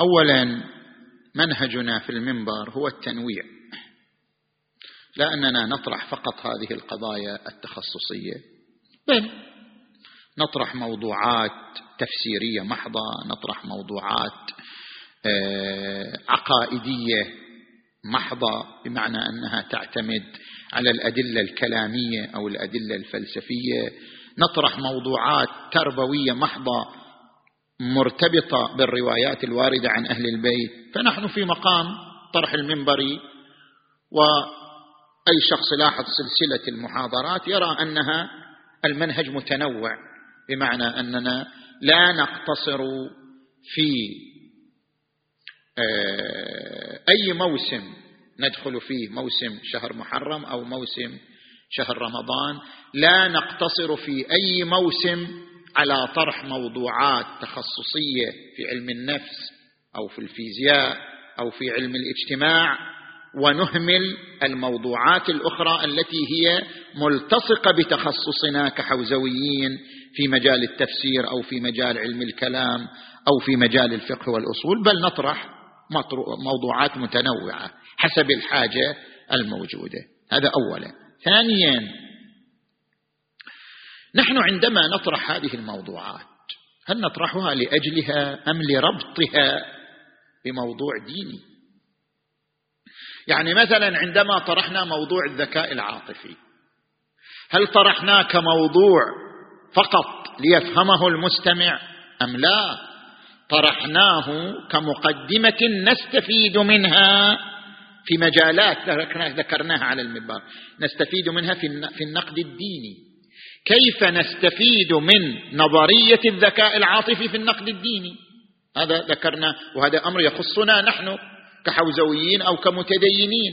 أولا منهجنا في المنبر هو التنويع لا أننا نطرح فقط هذه القضايا التخصصية بل نطرح موضوعات تفسيرية محضة نطرح موضوعات آه، عقائدية محضة بمعنى أنها تعتمد على الأدلة الكلامية أو الأدلة الفلسفية. نطرح موضوعات تربوية محضة مرتبطة بالروايات الواردة عن أهل البيت. فنحن في مقام طرح المنبري و أي شخص لاحظ سلسلة المحاضرات يرى أنها المنهج متنوع بمعنى أننا لا نقتصر في أي موسم ندخل فيه؟ موسم شهر محرم أو موسم شهر رمضان. لا نقتصر في أي موسم على طرح موضوعات تخصصية في علم النفس أو في الفيزياء أو في علم الاجتماع ونهمل الموضوعات الأخرى التي هي ملتصقة بتخصصنا كحوزويين في مجال التفسير أو في مجال علم الكلام أو في مجال الفقه والأصول. بل نطرح موضوعات متنوعة حسب الحاجة الموجودة. هذا اولا. ثانيا نحن عندما نطرح هذه الموضوعات هل نطرحها لأجلها أم لربطها بموضوع ديني؟ يعني مثلا عندما طرحنا موضوع الذكاء العاطفي هل طرحناه كموضوع فقط ليفهمه المستمع أم لا؟ طرحناه كمقدمة نستفيد منها في مجالات ذكرناها على المنبر. نستفيد منها في النقد الديني. كيف نستفيد من نظرية الذكاء العاطفي في النقد الديني؟ هذا ذكرنا وهذا أمر يخصنا نحن كحوزويين أو كمتدينين.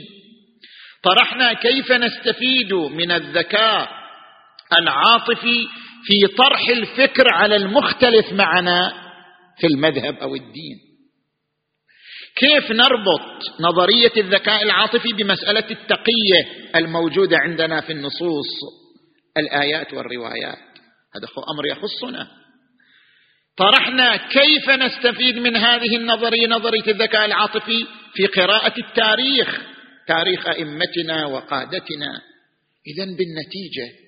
طرحنا كيف نستفيد من الذكاء العاطفي في طرح الفكر على المختلف معنا في المذهب أو الدين. كيف نربط نظرية الذكاء العاطفي بمسألة التقية الموجودة عندنا في النصوص؟ الآيات والروايات. هذا أمر يخصنا. طرحنا كيف نستفيد من هذه النظرية نظرية الذكاء العاطفي في قراءة التاريخ تاريخ أئمتنا وقادتنا. اذا بالنتيجة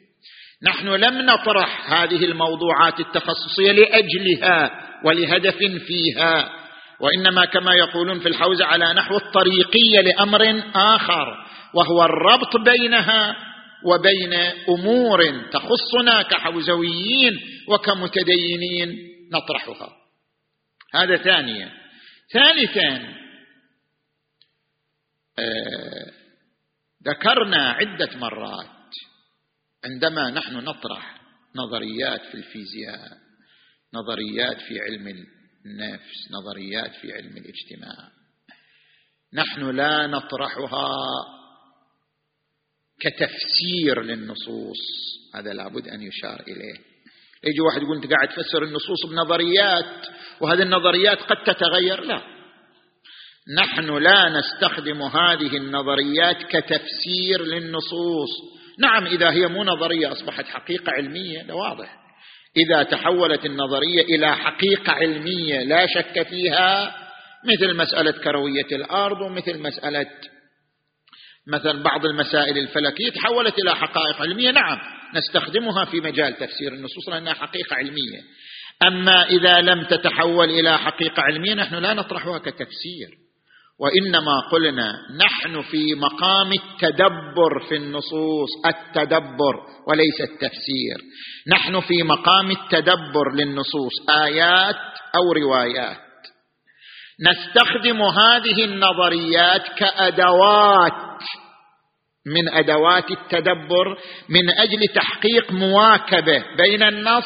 نحن لم نطرح هذه الموضوعات التخصصية لأجلها. ولهدف فيها وإنما كما يقولون في الحوزة على نحو الطريقية لأمر آخر وهو الربط بينها وبين أمور تخصنا كحوزويين وكمتدينين نطرحها. هذا ثانيا. ثالثا آه، ذكرنا عدة مرات عندما نحن نطرح نظريات في الفيزياء. نظريات في علم النفس نظريات في علم الاجتماع. نحن لا نطرحها كتفسير للنصوص هذا لابد أن يشار إليه. يجي واحد يقول أنت قاعد تفسر النصوص بنظريات وهذه النظريات قد تتغير؟ لا. نحن لا نستخدم هذه النظريات كتفسير للنصوص. نعم إذا هي مو نظرية أصبحت حقيقة علمية ده واضح. إذا تحولت النظرية إلى حقيقة علمية لا شك فيها مثل مسألة كروية الأرض ومثل مسألة مثلا بعض المسائل الفلكية تحولت إلى حقائق علمية. نعم نستخدمها في مجال تفسير النصوص لأنها حقيقة علمية. أما إذا لم تتحول إلى حقيقة علمية نحن لا نطرحها كتفسير. وإنما قلنا نحن في مقام التدبر في النصوص التدبر وليس التفسير. نحن في مقام التدبر للنصوص آيات أو روايات. نستخدم هذه النظريات كأدوات من أدوات التدبر من أجل تحقيق مواكبة بين النص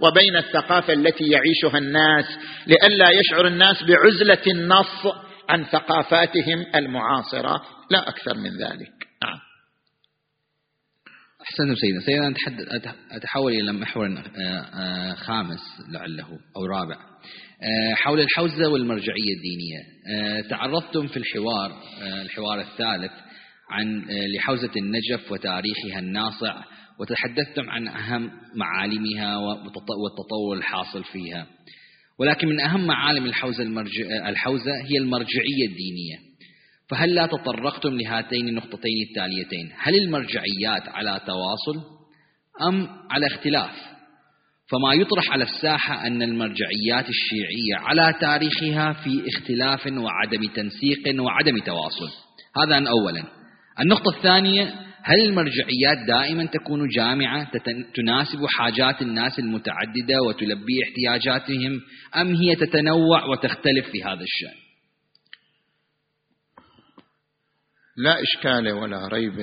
وبين الثقافة التي يعيشها الناس لئلا يشعر الناس بعزلة النص عن ثقافاتهم المعاصرة لا أكثر من ذلك. نعم. أحسنتم سيدنا. سيدنا أتحول إلى محور آه، آه، خامس لعله أو رابع. آه، حول الحوزة والمرجعية الدينية. تعرضتم في الحوار الحوار الثالث عن لحوزة النجف وتاريخها الناصع وتحدثتم عن أهم معالمها والتطور الحاصل فيها. ولكن من أهم معالم الحوزة, الحوزة هي المرجعية الدينية. فهل لا تطرقتم لهاتين النقطتين التاليتين؟ هل المرجعيات على تواصل أم على اختلاف؟ فما يطرح على الساحة أن المرجعيات الشيعية على تاريخها في اختلاف وعدم تنسيق وعدم تواصل. هذا أولا. النقطة الثانية هل المرجعيات دائما تكون جامعة تناسب حاجات الناس المتعددة وتلبي احتياجاتهم أم هي تتنوع وتختلف في هذا الشأن؟ لا إشكال ولا ريب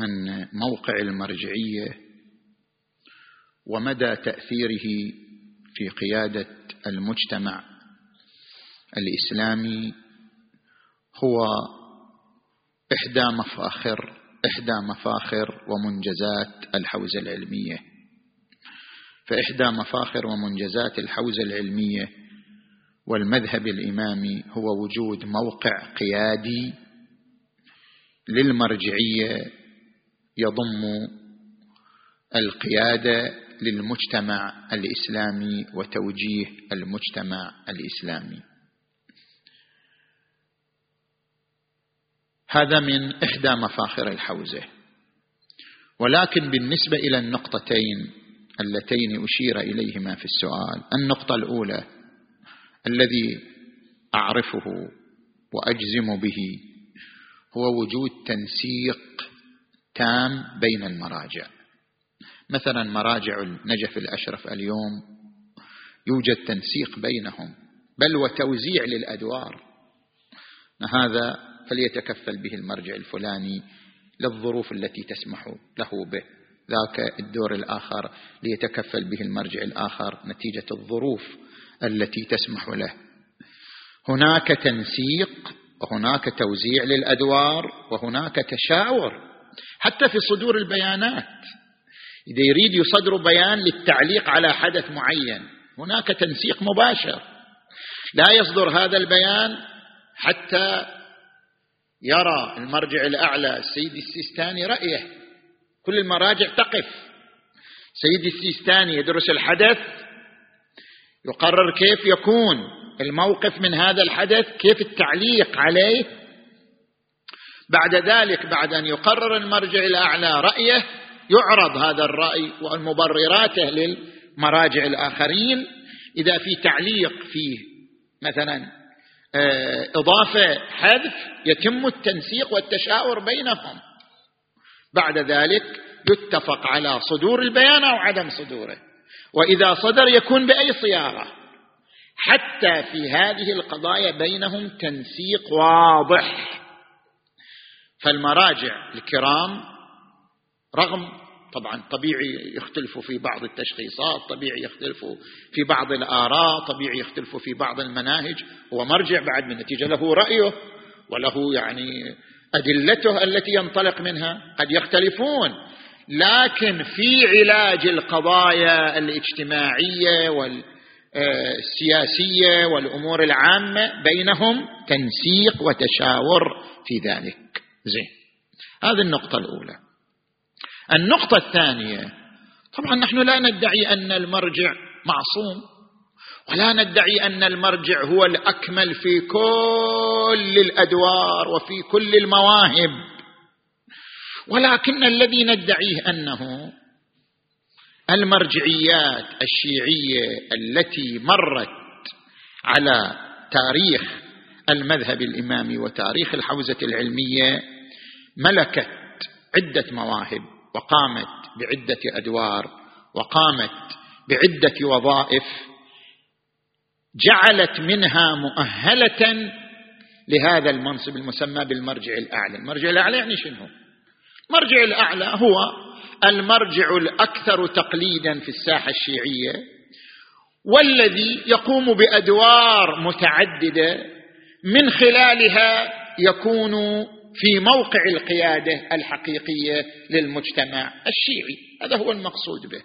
أن موقع المرجعية ومدى تأثيره في قيادة المجتمع الإسلامي هو إحدى مفاخر إحدى مفاخر ومنجزات الحوزة العلمية. فإحدى مفاخر ومنجزات الحوزة العلمية والمذهب الإمامي هو وجود موقع قيادي للمرجعية يضم القيادة للمجتمع الإسلامي وتوجيه المجتمع الإسلامي. هذا من إحدى مفاخر الحوزة. ولكن بالنسبة إلى النقطتين اللتين أشير إليهما في السؤال النقطة الأولى الذي أعرفه وأجزم به هو وجود تنسيق تام بين المراجع. مثلا مراجع النجف الأشرف اليوم يوجد تنسيق بينهم بل وتوزيع للأدوار. هذا فليتكفل به المرجع الفلاني للظروف التي تسمح له به. ذاك الدور الآخر ليتكفل به المرجع الآخر نتيجة الظروف التي تسمح له. هناك تنسيق وهناك توزيع للأدوار وهناك تشاور. حتى في صدور البيانات. إذا يريد يصدر بيان للتعليق على حدث معين هناك تنسيق مباشر. لا يصدر هذا البيان حتى يرى المرجع الأعلى السيد السيستاني رأيه. كل المراجع تقف. سيد السيستاني يدرس الحدث يقرر كيف يكون. الموقف من هذا الحدث كيف التعليق عليه. بعد ذلك بعد أن يقرر المرجع الأعلى رأيه يعرض هذا الرأي ومبرراته للمراجع الآخرين. إذا في تعليق فيه مثلا إضافة حذف يتم التنسيق والتشاور بينهم. بعد ذلك يتفق على صدور البيان أو عدم صدوره. وإذا صدر يكون بأي صياغة. حتى في هذه القضايا بينهم تنسيق واضح. فالمراجع الكرام رغم طبعا طبيعي يختلفوا في بعض التشخيصات طبيعي يختلفوا في بعض الآراء طبيعي يختلفوا في بعض المناهج. هو مرجع بعد من نتيجة له رأيه وله يعني أدلته التي ينطلق منها. قد يختلفون لكن في علاج القضايا الاجتماعية والسياسية والأمور العامة بينهم تنسيق وتشاور في ذلك. زين هذه النقطة الأولى. النقطة الثانية طبعا نحن لا ندعي أن المرجع معصوم ولا ندعي أن المرجع هو الأكمل في كل الأدوار وفي كل المواهب ولكن الذي ندعيه أنه المرجعيات الشيعية التي مرت على تاريخ المذهب الإمامي وتاريخ الحوزة العلمية ملكت عدة مواهب. وقامت بعدة أدوار وقامت بعدة وظائف جعلت منها مؤهلة لهذا المنصب المسمى بالمرجع الأعلى، المرجع الأعلى يعني شنو؟ المرجع الأعلى هو المرجع الأكثر تقليدا في الساحة الشيعية والذي يقوم بأدوار متعددة من خلالها يكون في موقع القيادة الحقيقية للمجتمع الشيعي. هذا هو المقصود به.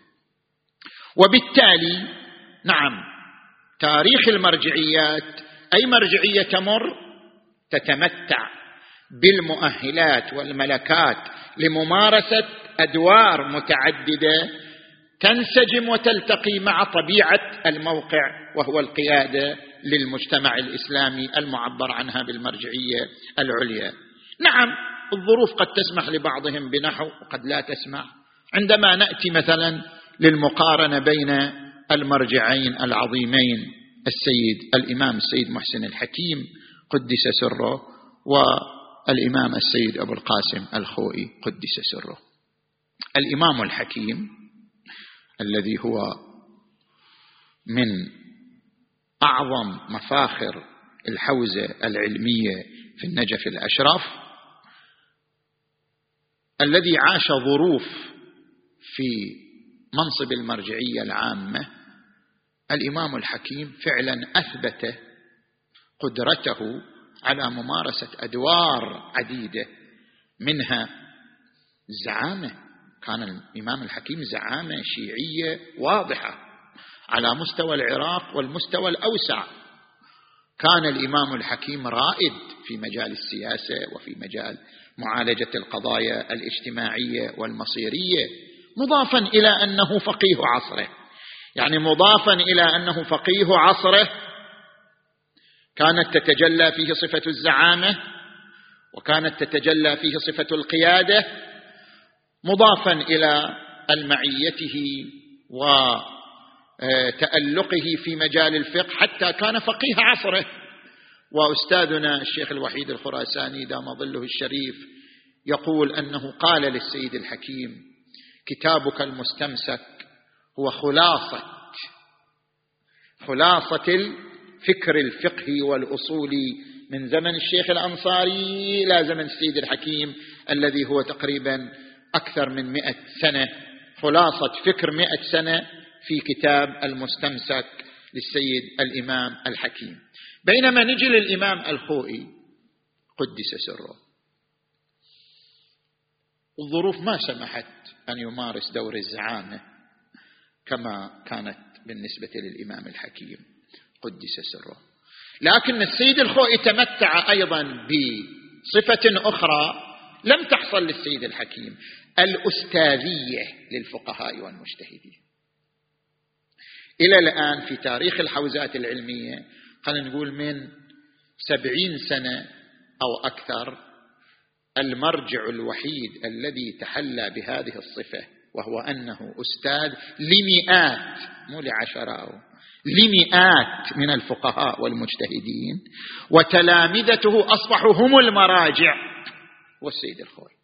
وبالتالي نعم تاريخ المرجعيات أي مرجعية تمر؟ تتمتع بالمؤهلات والملكات لممارسة أدوار متعددة تنسجم وتلتقي مع طبيعة الموقع وهو القيادة للمجتمع الإسلامي المعبر عنها بالمرجعية العليا. نعم الظروف قد تسمح لبعضهم بنحو وقد لا تسمح. عندما نأتي مثلا للمقارنة بين المرجعين العظيمين السيد الإمام السيد محسن الحكيم قدس سره والإمام السيد أبو القاسم الخوئي قدس سره. الإمام الحكيم الذي هو من أعظم مفاخر الحوزة العلمية في النجف الأشرف الذي عاش ظروف في منصب المرجعية العامة الإمام الحكيم فعلا أثبت قدرته على ممارسة أدوار عديدة منها الزعامه كان الإمام الحكيم زعامة شيعية واضحة على مستوى العراق والمستوى الأوسع. كان الإمام الحكيم رائد في مجال السياسة وفي مجال معالجة القضايا الاجتماعية والمصيرية مضافا إلى أنه فقيه عصره. يعني مضافا إلى أنه فقيه عصره كانت تتجلى فيه صفة الزعامة وكانت تتجلى فيه صفة القيادة مضافا إلى المعيته وتألقه في مجال الفقه حتى كان فقيه عصره. وأستاذنا الشيخ الوحيد الخراساني دام ظله الشريف يقول أنه قال للسيد الحكيم كتابك المستمسك هو خلاصة خلاصة الفكر الفقهي والأصولي من زمن الشيخ الأنصاري إلى زمن السيد الحكيم الذي هو تقريبا أكثر من مئة سنة. خلاصة فكر مئة سنة في كتاب المستمسك للسيد الإمام الحكيم. بينما نجي للإمام الخوئي قدس سره. الظروف ما سمحت أن يمارس دور الزعامة كما كانت بالنسبة للإمام الحكيم قدس سره. لكن السيد الخوئي تمتع أيضا بصفة أخرى لم تحصل للسيد الحكيم الأستاذية للفقهاء والمجتهدين. إلى الآن في تاريخ الحوزات العلمية خلينا نقول من سبعين سنة أو أكثر المرجع الوحيد الذي تحلى بهذه الصفة وهو أنه أستاذ لمئات مو لعشرات لمئات من الفقهاء والمجتهدين وتلامذته أصبحوا هم المراجع والسيد الخوي.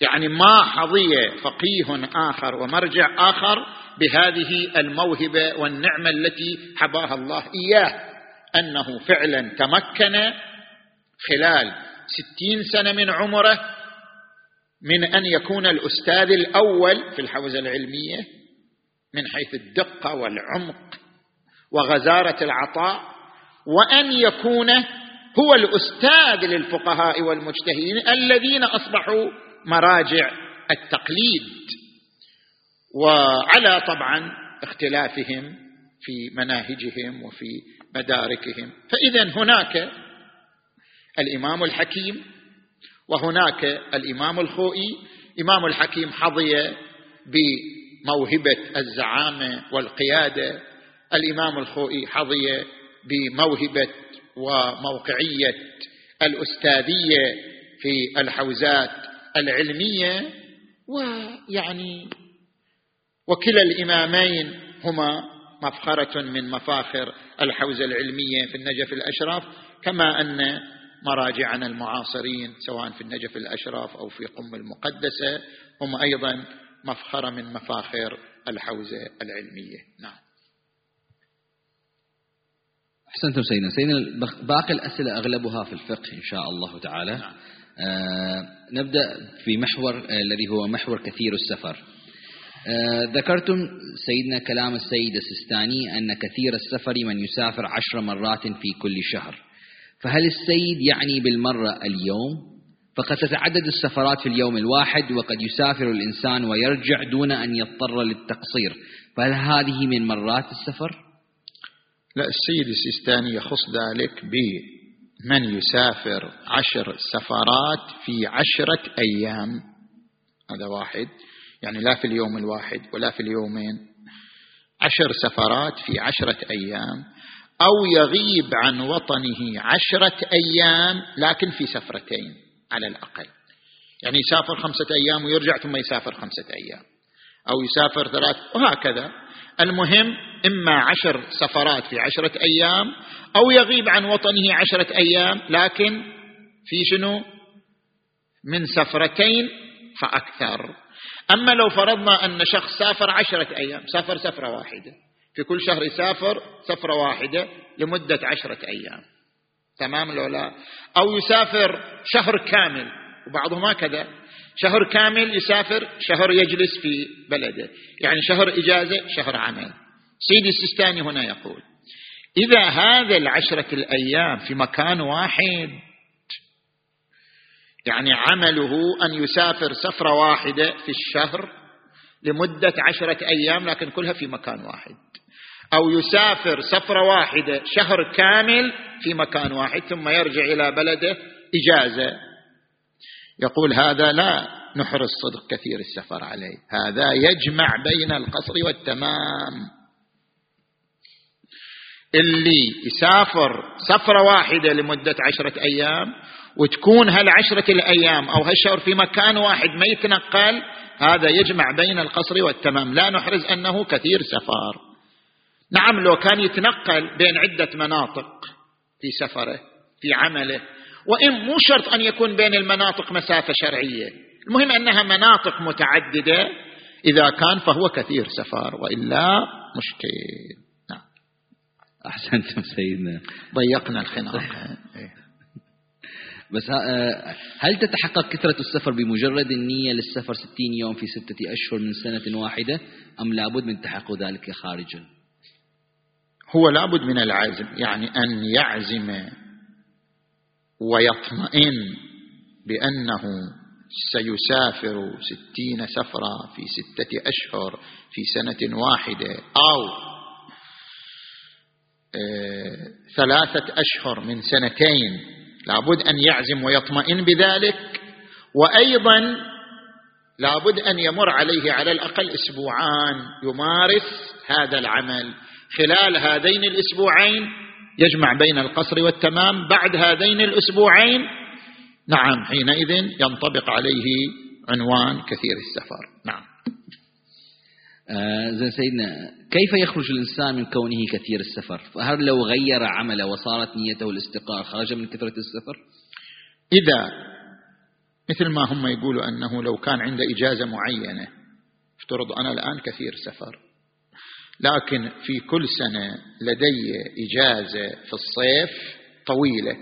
يعني ما حظي فقيه آخر ومرجع آخر بهذه الموهبة والنعمة التي حباها الله إياه أنه فعلا تمكن خلال ستين سنة من عمره من أن يكون الأستاذ الأول في الحوزة العلمية من حيث الدقة والعمق وغزارة العطاء وأن يكون هو الأستاذ للفقهاء والمجتهدين الذين أصبحوا مراجع التقليد وعلى طبعا اختلافهم في مناهجهم وفي مداركهم. فاذا هناك الإمام الحكيم وهناك الإمام الخوئي. إمام الحكيم حظي بموهبة الزعامة والقيادة. الإمام الخوئي حظي بموهبة وموقعية الأستاذية في الحوزات العلمية ويعني وكلا الإمامين هما مفخرة من مفاخر الحوزة العلمية في النجف الأشرف كما أن مراجعنا المعاصرين سواء في النجف الأشرف أو في قم المقدسة هم أيضا مفخرة من مفاخر الحوزة العلمية. نعم. أحسنتم سيدنا. سيدنا باقي الأسئلة أغلبها في الفقه إن شاء الله تعالى. نعم. آه نبدأ في محور آه الذي هو محور كثير السفر. آه ذكرتم سيدنا كلام السيد السستاني أن كثير السفر من يسافر عشر مرات في كل شهر. فهل السيد يعني بالمرة اليوم؟ فقد تتعدد السفرات في اليوم الواحد وقد يسافر الإنسان ويرجع دون أن يضطر للتقصير. فهل هذه من مرات السفر؟ لا السيد السيستاني يخص ذلك بمن يسافر عشر سفرات في عشرة أيام؟ هذا واحد. يعني لا في اليوم الواحد ولا في اليومين. عشر سفرات في عشرة أيام. أو يغيب عن وطنه عشرة أيام لكن في سفرتين على الأقل. يعني يسافر خمسة أيام ويرجع ثم يسافر خمسة أيام. أو يسافر ثلاث وهكذا. المهم إما عشر سفرات في عشرة أيام أو يغيب عن وطنه عشرة أيام لكن في شنو؟ من سفرتين فأكثر. أما لو فرضنا أن شخص سافر عشرة أيام سافر سفرة واحدة في كل شهر يسافر سفرة واحدة لمدة عشرة أيام. تمام لو لا؟ أو يسافر شهر كامل وبعضهم هكذا شهر كامل يسافر شهر يجلس في بلده. يعني شهر إجازة شهر عمل. سيدي السيستاني هنا يقول إذا هذا العشرة الأيام في مكان واحد يعني عمله أن يسافر سفرة واحدة في الشهر لمدة عشرة أيام لكن كلها في مكان واحد. أو يسافر سفرة واحدة شهر كامل في مكان واحد ثم يرجع إلى بلده إجازة. يقول هذا لا نحرص صدق كثير السفر عليه. هذا يجمع بين القصر والتمام. اللي يسافر سفرة واحدة لمدة عشرة أيام وتكون هالعشرة الأيام أو هالشهر في مكان واحد ما يتنقل هذا يجمع بين القصر والتمام. لا نحرز أنه كثير سفر. نعم لو كان يتنقل بين عدة مناطق في سفره في عمله وإن مو شرط أن يكون بين المناطق مسافة شرعية. المهم أنها مناطق متعددة. إذا كان فهو كثير سفر وإلا مشكل. نعم. أحسنتم سيدنا. ضيقنا الخناق إيه. بس آه، هل تتحقق كثرة السفر بمجرد النية للسفر ستين يوم في ستة أشهر من سنة واحدة أم لابد من تحقق ذلك خارجا؟ هو لابد من العزم يعني أن يعزم ويطمئن بأنه سيسافر ستين سفرة في ستة أشهر في سنة واحدة أو آه، ثلاثة أشهر من سنتين. لابد أن يعزم ويطمئن بذلك. وأيضا لابد أن يمر عليه على الأقل أسبوعان يمارس هذا العمل خلال هذين الأسبوعين. يجمع بين القصر والتمام بعد هذين الأسبوعين. نعم حينئذ ينطبق عليه عنوان كثير السفر. نعم. آه زين سيدنا كيف يخرج الإنسان من كونه كثير السفر؟ فهل لو غير عمله وصارت نيته الاستقرار خرج من كثرة السفر؟ إذا مثل ما هم يقولوا أنه لو كان عنده إجازة معينة افترض أنا الآن كثير سفر. لكن في كل سنة لدي إجازة في الصيف طويلة.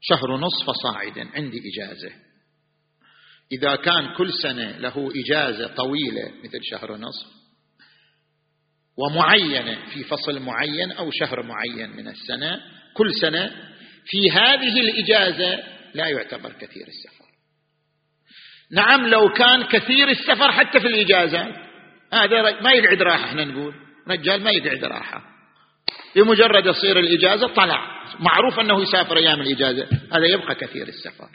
شهر ونصف فصاعدا عندي إجازة. إذا كان كل سنة له إجازة طويلة مثل شهر ونصف ومعينة في فصل معين أو شهر معين من السنة كل سنة في هذه الإجازة لا يعتبر كثير السفر. نعم لو كان كثير السفر حتى في الإجازات هذا ما يقعد راحة إحنا نقول. رجال ما يقعد راحة. بمجرد يصير الإجازة طلع. معروف أنه يسافر أيام الإجازة. هذا يبقى كثير السفر.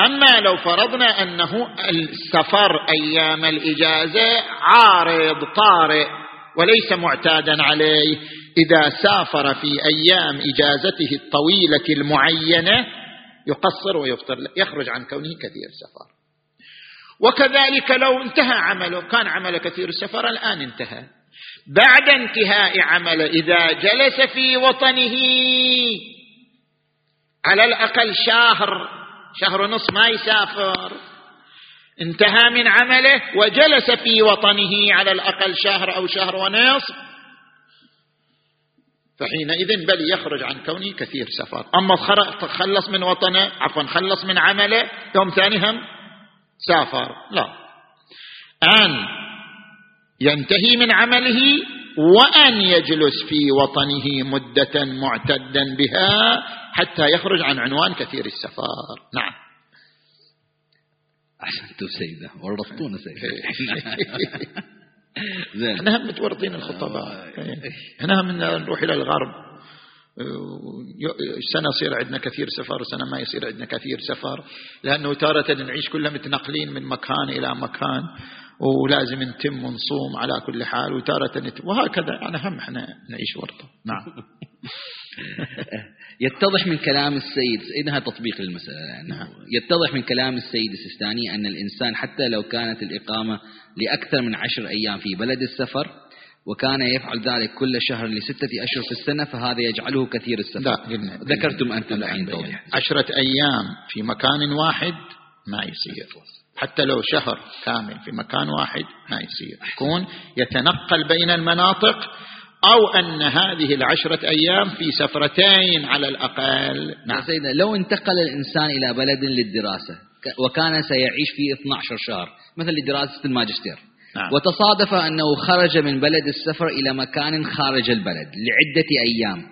أما لو فرضنا أنه السفر أيام الإجازة عارض طارئ وليس معتادا عليه إذا سافر في أيام إجازته الطويلة المعينة يقصر ويفطر. يخرج عن كونه كثير سفر. وكذلك لو انتهى عمله كان عمل كثير السفر الآن انتهى. بعد انتهاء عمله إذا جلس في وطنه على الأقل شهر شهر ونصف ما يسافر انتهى من عمله وجلس في وطنه على الأقل شهر أو شهر ونصف فحينئذ بل يخرج عن كونه كثير سفر. أما خلص من وطنه عفوا خلص من عمله يوم ثاني هم سافر. لا. أن ينتهي من عمله وأن يجلس في وطنه مدة معتدا بها حتى يخرج عن عنوان كثير السفر. نعم. أحسنتم سيدة. ورطونا سيدة. زين. إحنا هم متورطين الخطباء. إحنا هم نروح إلى الغرب. سنة يصير عندنا كثير سفر سنة ما يصير عندنا كثير سفر لأنه تارة نعيش كلنا متنقلين من مكان إلى مكان ولازم نتم ونصوم على كل حال وتارة نتم وهكذا يعني هم إحنا نعيش ورطة. نعم. يتضح من كلام السيد إنها تطبيق للمسألة يعني. نعم. يتضح من كلام السيد السيستاني أن الإنسان حتى لو كانت الإقامة لأكثر من عشر أيام في بلد السفر وكان يفعل ذلك كل شهر لستة أشهر في السنة فهذا يجعله كثير السفر. لا ذكرتم أنتم الحين توضيح عشرة أيام في مكان واحد ما يصير. حتى لو شهر كامل في مكان واحد ما يصير. يكون يتنقل بين المناطق أو أن هذه العشرة أيام في سفرتين على الأقل. نعم. سيدنا لو انتقل الإنسان إلى بلد للدراسة وكان سيعيش فيه 12 شهر مثل لدراسة الماجستير. نعم. وتصادف أنه خرج من بلد السفر إلى مكان خارج البلد لعدة أيام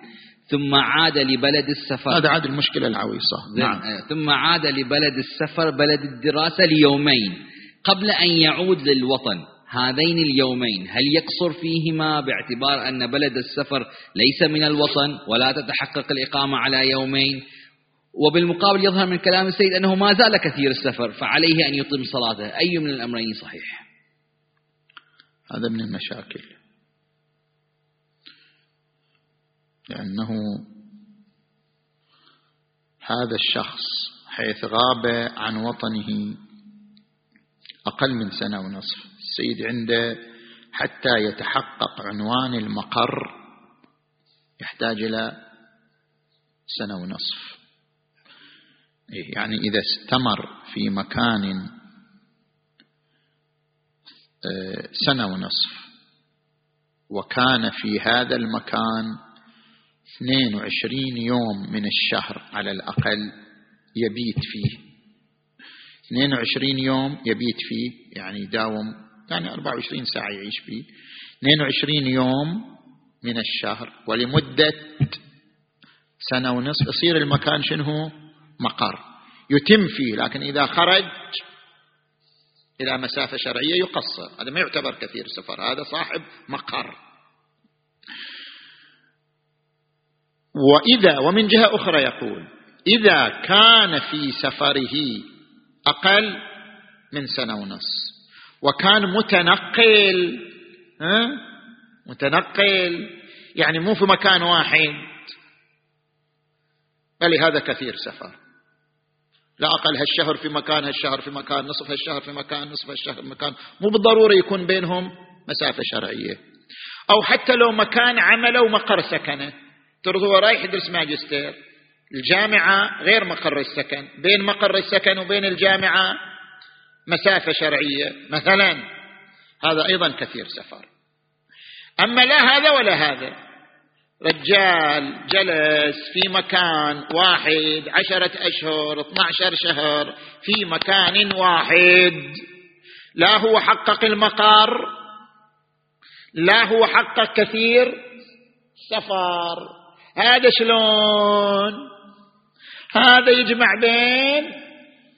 ثم عاد لبلد السفر. هذا عاد المشكلة العويصة. نعم. آه، ثم عاد لبلد السفر بلد الدراسة ليومين قبل أن يعود للوطن هذين اليومين. هل يقصر فيهما باعتبار أن بلد السفر ليس من الوطن ولا تتحقق الإقامة على يومين؟ وبالمقابل يظهر من كلام السيد أنه ما زال كثير السفر فعليه أن يتم صلاته. أي من الأمرين صحيح؟ هذا من المشاكل. لأنه هذا الشخص حيث غاب عن وطنه أقل من سنة ونصف. السيد عنده حتى يتحقق عنوان المقر يحتاج إلى سنة ونصف. إيه، يعني إذا استمر في مكان سنة ونصف. وكان في هذا المكان 22 يوم من الشهر على الأقل يبيت فيه. 22 يوم يبيت فيه يعني يداوم يعني 24 ساعة يعيش فيه. 22 يوم من الشهر ولمدة سنة ونصف. يصير المكان شنو؟ مقر. يتم فيه لكن إذا خرج إلى مسافة شرعية يقصر. هذا ما يعتبر كثير سفر هذا صاحب مقر. وإذا ومن جهة أخرى يقول إذا كان في سفره أقل من سنة ونصف وكان متنقل ها؟ متنقل يعني مو في مكان واحد. بل هذا كثير سفر. لا أقل هالشهر في مكان هالشهر في مكان نصف هالشهر في مكان نصف هالشهر في مكان. مو بالضرورة يكون بينهم مسافة شرعية. أو حتى لو مكان عمله ومقر سكنه. ترى هو رايح يدرس ماجستير. الجامعة غير مقر السكن. بين مقر السكن وبين الجامعة مسافة شرعية. مثلا هذا أيضا كثير سفر. أما لا هذا ولا هذا رجال جلس في مكان واحد عشرة أشهر 12 شهر في مكان واحد. لا هو حقق المقر لا هو حقق كثير سفر. هذا شلون؟ هذا يجمع بين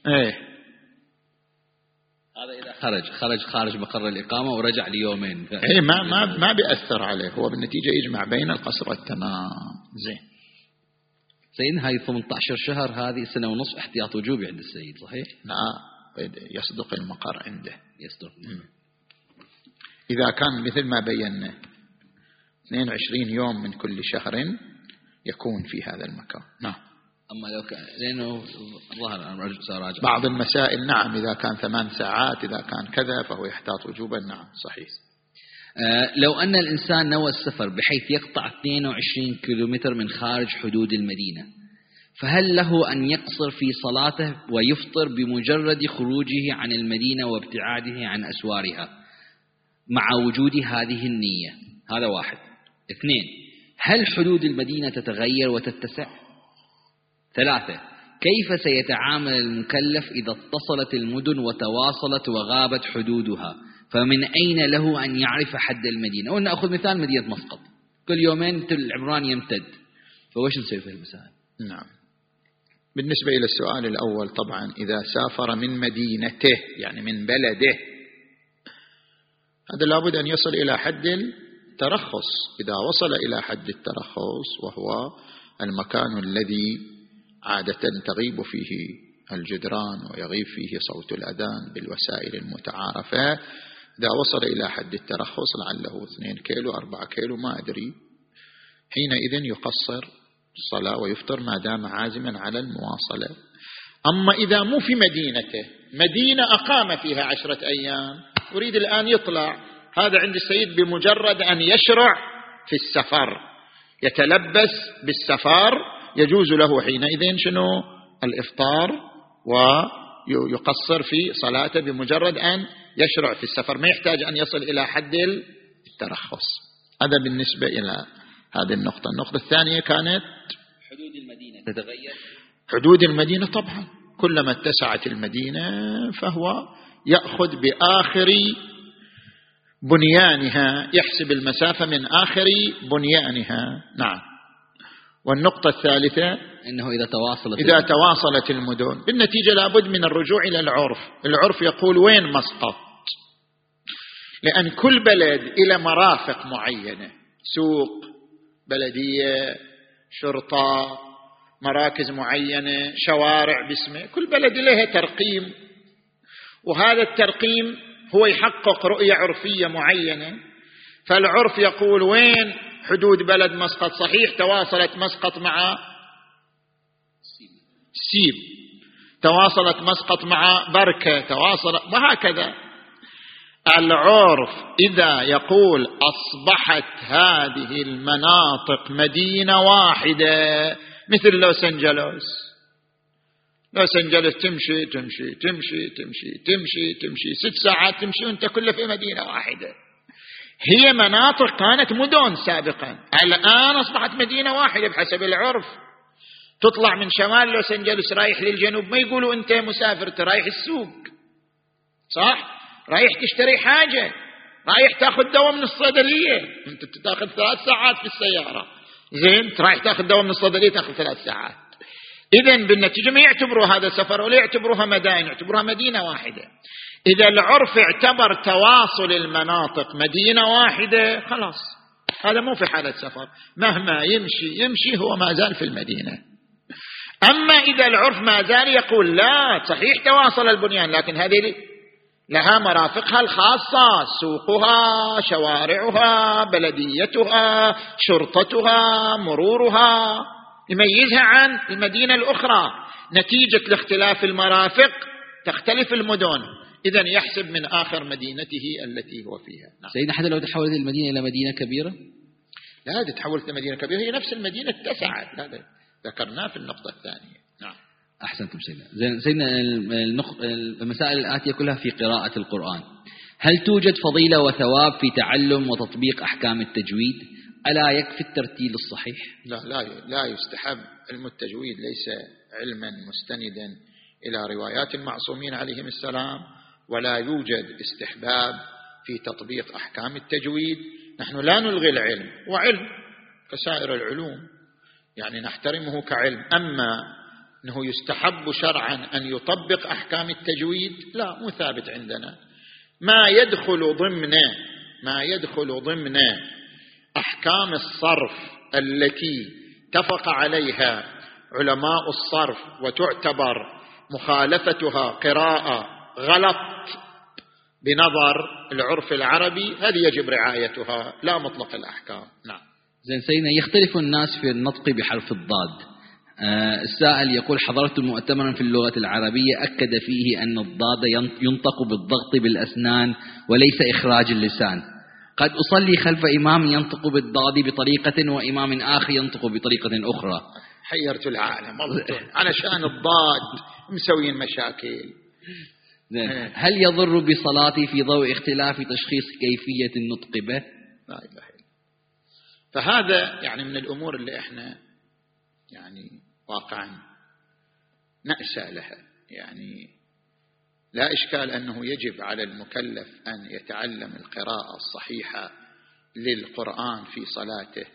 إيه. هذا إذا خرج خرج خارج مقر الإقامة ورجع ليومين. إيه ما ما ما بيأثر عليه هو بالنتيجة يجمع بين القصر والتمام. زين. سيدنا هاي 18 شهر هذه سنة ونصف احتياط وجوبي عند السيد صحيح؟ لا يصدق المقر عنده. يصدق. إذا كان مثل ما بينا 22 يوم من كل شهر يكون في هذا المكان. نعم. أما لو كان لأنه ظهر راجع بعض المسائل نعم إذا كان ثمان ساعات إذا كان كذا فهو يحتاط وجوبا. نعم صحيح. آه، لو أن الإنسان نوى السفر بحيث يقطع 22 كيلومتر من خارج حدود المدينة فهل له أن يقصر في صلاته ويفطر بمجرد خروجه عن المدينة وابتعاده عن أسوارها مع وجود هذه النية؟ هذا واحد. اثنين هل حدود المدينة تتغير وتتسع؟ ثلاثة. كيف سيتعامل المكلف إذا اتصلت المدن وتواصلت وغابت حدودها؟ فمن أين له أن يعرف حد المدينة؟ ونأخذ مثال مدينة مسقط. كل يومين العمران يمتد. فوش نسوي في المسائل؟ نعم. بالنسبة إلى السؤال الأول طبعا إذا سافر من مدينته يعني من بلده هذا لابد أن يصل إلى حد الترخص. إذا وصل إلى حد الترخص وهو المكان الذي عادة تغيب فيه الجدران ويغيب فيه صوت الأذان بالوسائل المتعارفة. إذا وصل إلى حد الترخص لعله اثنين كيلو أربعة كيلو ما أدري. حينئذ يقصر الصلاة ويفطر ما دام عازما على المواصلة. أما إذا مو في مدينته مدينة أقام فيها عشرة أيام يريد الآن يطلع. هذا عند السيد بمجرد أن يشرع في السفر يتلبس بالسفر يجوز له حينئذ شنو؟ الإفطار ويقصر في صلاته بمجرد أن يشرع في السفر. ما يحتاج أن يصل إلى حد الترخص. هذا بالنسبة إلى هذه النقطة. النقطة الثانية كانت حدود المدينة تتغير؟ حدود المدينة طبعا. كلما اتسعت المدينة فهو يأخذ بآخر بنيانها يحسب المسافة من آخر بنيانها. نعم. والنقطة الثالثة أنه إذا تواصلت إذا تواصلت المدن. بالنتيجة لابد من الرجوع إلى العرف. العرف يقول وين مسقط؟ لأن كل بلد إلى مرافق معينة. سوق بلدية شرطة مراكز معينة شوارع باسمه. كل بلد لها ترقيم. وهذا الترقيم هو يحقق رؤية عرفية معينة. فالعرف يقول وين حدود بلد مسقط صحيح تواصلت مسقط مع سيب. تواصلت مسقط مع بركة تواصلت وهكذا. العرف إذا يقول أصبحت هذه المناطق مدينة واحدة مثل لوس أنجلوس. لوس أنجلوس تمشي تمشي تمشي تمشي تمشي تمشي. ست ساعات تمشي وأنت كله في مدينة واحدة. هي مناطق كانت مدن سابقا. الآن أصبحت مدينة واحدة بحسب العرف. تطلع من شمال لوس أنجلوس رايح للجنوب. ما يقولوا أنت مسافر رايح السوق. صح؟ رايح تشتري حاجة. رايح تأخذ دواء من الصيدلية. أنت تأخذ ثلاث ساعات في السيارة. زين؟ رايح تأخذ دواء من الصيدلية تأخذ ثلاث ساعات. إذا بالنتيجة ما يعتبروا هذا سفر ولا يعتبروها مدائن يعتبروها مدينة واحدة. إذا العرف اعتبر تواصل المناطق مدينة واحدة خلاص. هذا مو في حالة سفر. مهما يمشي يمشي هو ما زال في المدينة. أما إذا العرف ما زال يقول لا صحيح تواصل البنيان لكن هذه لها مرافقها الخاصة سوقها شوارعها بلديتها شرطتها مرورها. يميزها عن المدينة الأخرى. نتيجة لاختلاف المرافق تختلف المدن. إذا يحسب من آخر مدينته التي هو فيها. نعم. سيدنا حتى لو تحولت المدينة إلى مدينة كبيرة؟ لا هذه تحولت إلى مدينة كبيرة هي نفس المدينة اتسعت هذا ذكرناه في النقطة الثانية. نعم. أحسنتم سيدنا. زين سيدنا المسائل الآتية كلها في قراءة القرآن. هل توجد فضيلة وثواب في تعلم وتطبيق أحكام التجويد؟ ألا يكفي الترتيل الصحيح؟ لا لا لا يستحب. علم التجويد ليس علما مستندا إلى روايات المعصومين عليهم السلام ولا يوجد استحباب في تطبيق أحكام التجويد. نحن لا نلغي العلم وعلم كسائر العلوم يعني نحترمه كعلم. أما أنه يستحب شرعا أن يطبق أحكام التجويد لا مو ثابت عندنا. ما يدخل ضمن ما يدخل ضمن أحكام الصرف التي اتفق عليها علماء الصرف وتعتبر مخالفتها قراءة غلط بنظر العرف العربي. هذه يجب رعايتها لا مطلق الأحكام. نعم. زين سيدنا يختلف الناس في النطق بحرف الضاد. آه، السائل يقول حضرت مؤتمرا في اللغة العربية أكد فيه أن الضاد ينطق بالضغط بالأسنان وليس إخراج اللسان. قد أصلي خلف إمام ينطق بالضاد بطريقة وإمام آخر ينطق بطريقة أخرى. حيرت العالم علشان الضاد مسوين مشاكل. إيه. هل يضر بصلاتي في ضوء اختلاف تشخيص كيفية النطق به؟ لا إله إلا فهذا يعني من الأمور اللي إحنا يعني واقعا نأسى لها. يعني لا إشكال أنه يجب على المكلف أن يتعلم القراءة الصحيحة للقرآن في صلاته.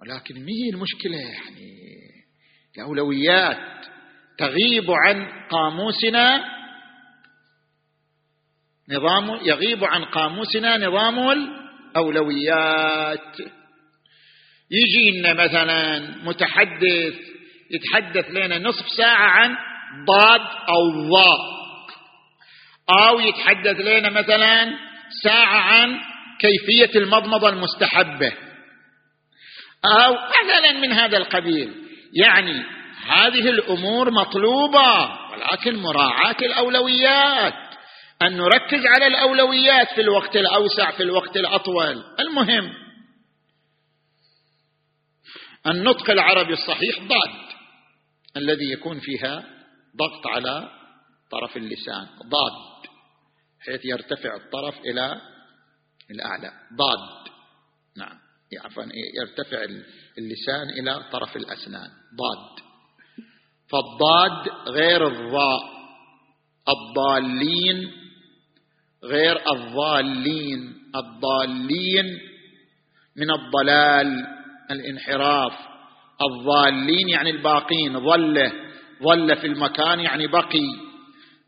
ولكن ما هي المشكلة يعني الأولويات تغيب عن قاموسنا نظام يغيب عن قاموسنا نظام الأولويات. يجي لنا مثلا متحدث يتحدث لنا نصف ساعة عن ضاد أو ضاء أو يتحدث لنا مثلا ساعة عن كيفية المضمضة المستحبة. أو مثلا من هذا القبيل. يعني هذه الأمور مطلوبة ولكن مراعاة الأولويات. أن نركز على الأولويات في الوقت الأوسع في الوقت الأطول. المهم النطق العربي الصحيح ضاد الذي يكون فيها ضغط على طرف اللسان. ضاد حيث يرتفع الطرف إلى الأعلى. ضاد نعم عفوا يرتفع اللسان إلى طرف الأسنان. ضاد فالضاد غير الضاء الضالين غير الضالين. الضالين من الضلال الانحراف. الضالين يعني الباقين. ظل ظل في المكان يعني بقي.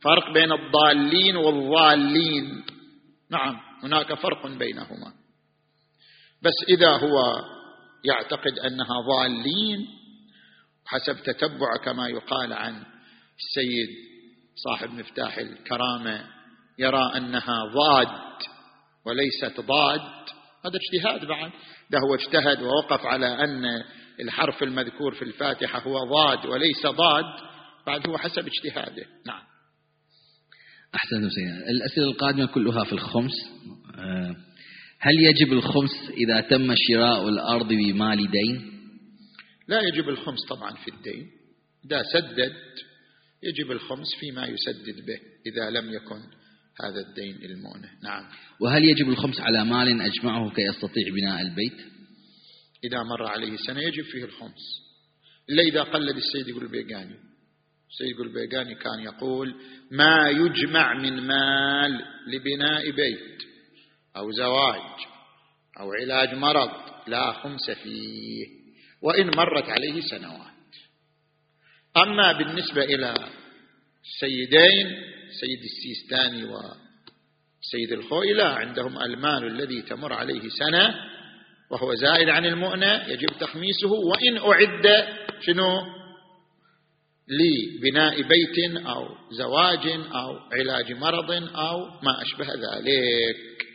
فرق بين الضالين والضالين نعم هناك فرق بينهما. بس إذا هو يعتقد أنها ضالين حسب تتبع كما يقال عن السيد صاحب مفتاح الكرامة يرى أنها ضاد وليست ضاد. هذا اجتهاد بعد ده هو اجتهد ووقف على أن الحرف المذكور في الفاتحة هو ضاد وليس ضاد بعد هو حسب اجتهاده. نعم. أحسنتم سيدنا الأسئلة القادمة كلها في الخمس. آه، هل يجب الخمس إذا تم شراء الأرض بمال دين؟ لا يجب الخمس طبعا في الدين. إذا سدد يجب الخمس فيما يسدد به إذا لم يكن. هذا الدين المؤنة. نعم. وهل يجب الخمس على مال أجمعه كي يستطيع بناء البيت؟ إذا مر عليه سنة يجب فيه الخمس. إلا إذا قلد السيد يقول البيقاني سيد البيقاني كان يقول ما يجمع من مال لبناء بيت أو زواج أو علاج مرض لا خمس فيه وإن مرت عليه سنوات. أما بالنسبة إلى السيدين سيد السيستاني وسيد الخوئي لا عندهم المال الذي تمر عليه سنة وهو زائد عن المؤنة يجب تخميسه وإن أعد شنو؟ لبناء بيت أو زواج أو علاج مرض أو ما أشبه ذلك.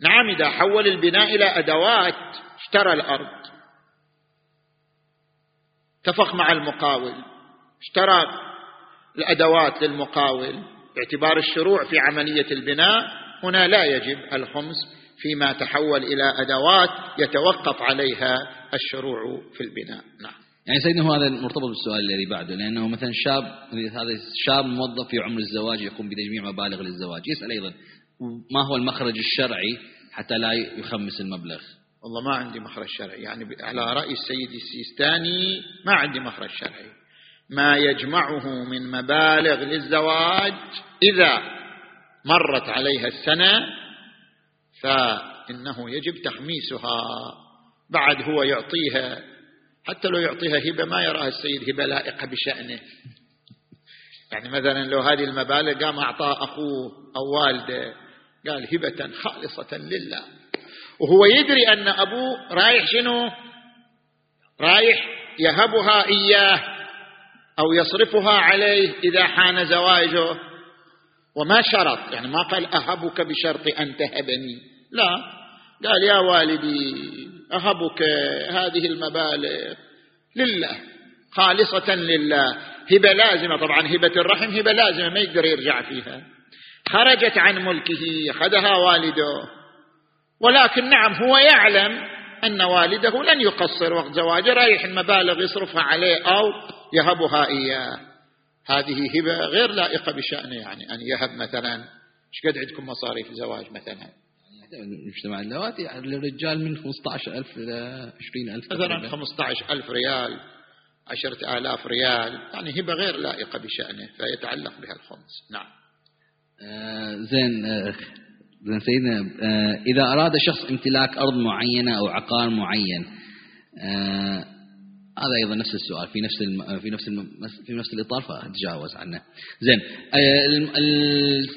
نعم إذا حول البناء إلى أدوات اشترى الأرض. اتفق مع المقاول اشترى الأدوات للمقاول. باعتبار الشروع في عملية البناء هنا لا يجب الخمس فيما تحول إلى أدوات يتوقف عليها الشروع في البناء. نعم. يعني سيدنا هذا مرتبط بالسؤال الذي بعده لأنه مثلا شاب هذا شاب موظف في عمر الزواج يقوم بتجميع مبالغ للزواج. يسأل أيضا ما هو المخرج الشرعي حتى لا يخمس المبلغ؟ والله ما عندي مخرج شرعي يعني على رأي السيد السيستاني ما عندي مخرج شرعي. ما يجمعه من مبالغ للزواج إذا مرت عليها السنة فإنه يجب تخميسها. بعد هو يعطيها حتى لو يعطيها هبة ما يراها السيد هبة لائقة بشأنه. يعني مثلا لو هذه المبالغ قام أعطاه أخوه أو والده قال هبة خالصة لله. وهو يدري أن أبوه رايح شنو؟ رايح يهبها إياه. أو يصرفها عليه إذا حان زواجه. وما شرط يعني ما قال أهبك بشرط أن تهبني. لا قال يا والدي أهبك هذه المبالغ لله خالصة لله. هبة لازمة طبعا هبة الرحم هبة لازمة ما يقدر يرجع فيها. خرجت عن ملكه أخذها والده. ولكن نعم هو يعلم أن والده لن يقصر وقت زواجه رايح المبالغ يصرفها عليه أو يهبها إياه. هذه هبة غير لائقة بشأنه يعني أن يهب مثلا. إيش قد عندكم مصاريف زواج مثلا؟ المجتمع اللواتي للرجال من 15000 إلى 20000 مثلا 15000 ريال عشرة آلاف ريال. يعني هبة غير لائقة بشأنه فيتعلق بها الخمس. نعم. آه زين آه زين سيدنا آه إذا أراد شخص امتلاك أرض معينة أو عقار معين آه هذا أيضا نفس السؤال في نفس الم... في نفس الم... في نفس الإطار فتجاوز عنه. زين آه،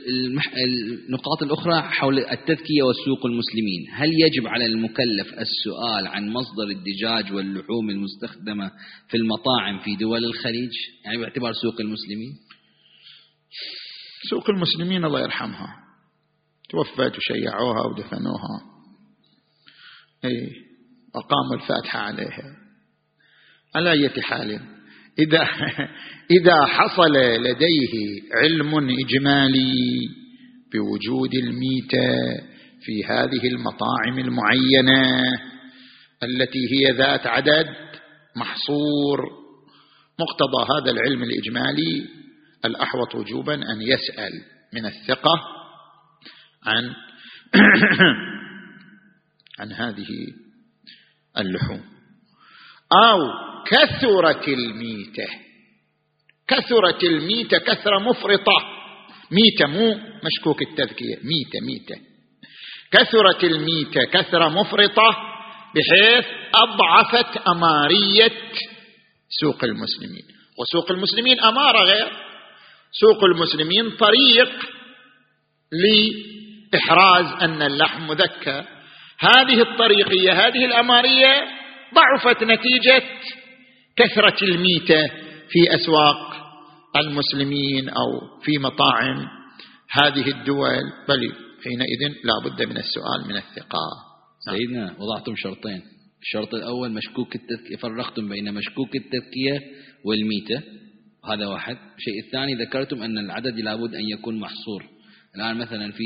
المح... النقاط الأخرى حول التذكية وسوق المسلمين، هل يجب على المكلف السؤال عن مصدر الدجاج واللحوم المستخدمة في المطاعم في دول الخليج؟ يعني باعتبار سوق المسلمين؟ سوق المسلمين الله يرحمها توفت وشيعوها ودفنوها. اي وقاموا الفاتحة عليها. على أي حال. إذا, إذا حصل لديه علم إجمالي بوجود الميتة في هذه المطاعم المعينة التي هي ذات عدد محصور مقتضى هذا العلم الإجمالي الأحوط وجوبا أن يسأل من الثقة عن عن هذه اللحوم. أو كثرت الميتة. كثرت الميتة كثرة مفرطة. ميتة مو مشكوك التذكية ميتة ميتة. كثرت الميتة كثرة مفرطة بحيث أضعفت أمارية سوق المسلمين. وسوق المسلمين أمارة غير. سوق المسلمين طريق لإحراز أن اللحم مذكى. هذه الطريقية هذه الأمارية ضعفت نتيجة كثرة الميتة في أسواق المسلمين أو في مطاعم هذه الدول بل حينئذ لا بد من السؤال من الثقة. نعم. سيدنا وضعتم شرطين. الشرط الأول مشكوك التذكية فرقتم بين مشكوك التذكية والميتة. هذا واحد. الشيء الثاني ذكرتم أن العدد لابد أن يكون محصور. الآن مثلا في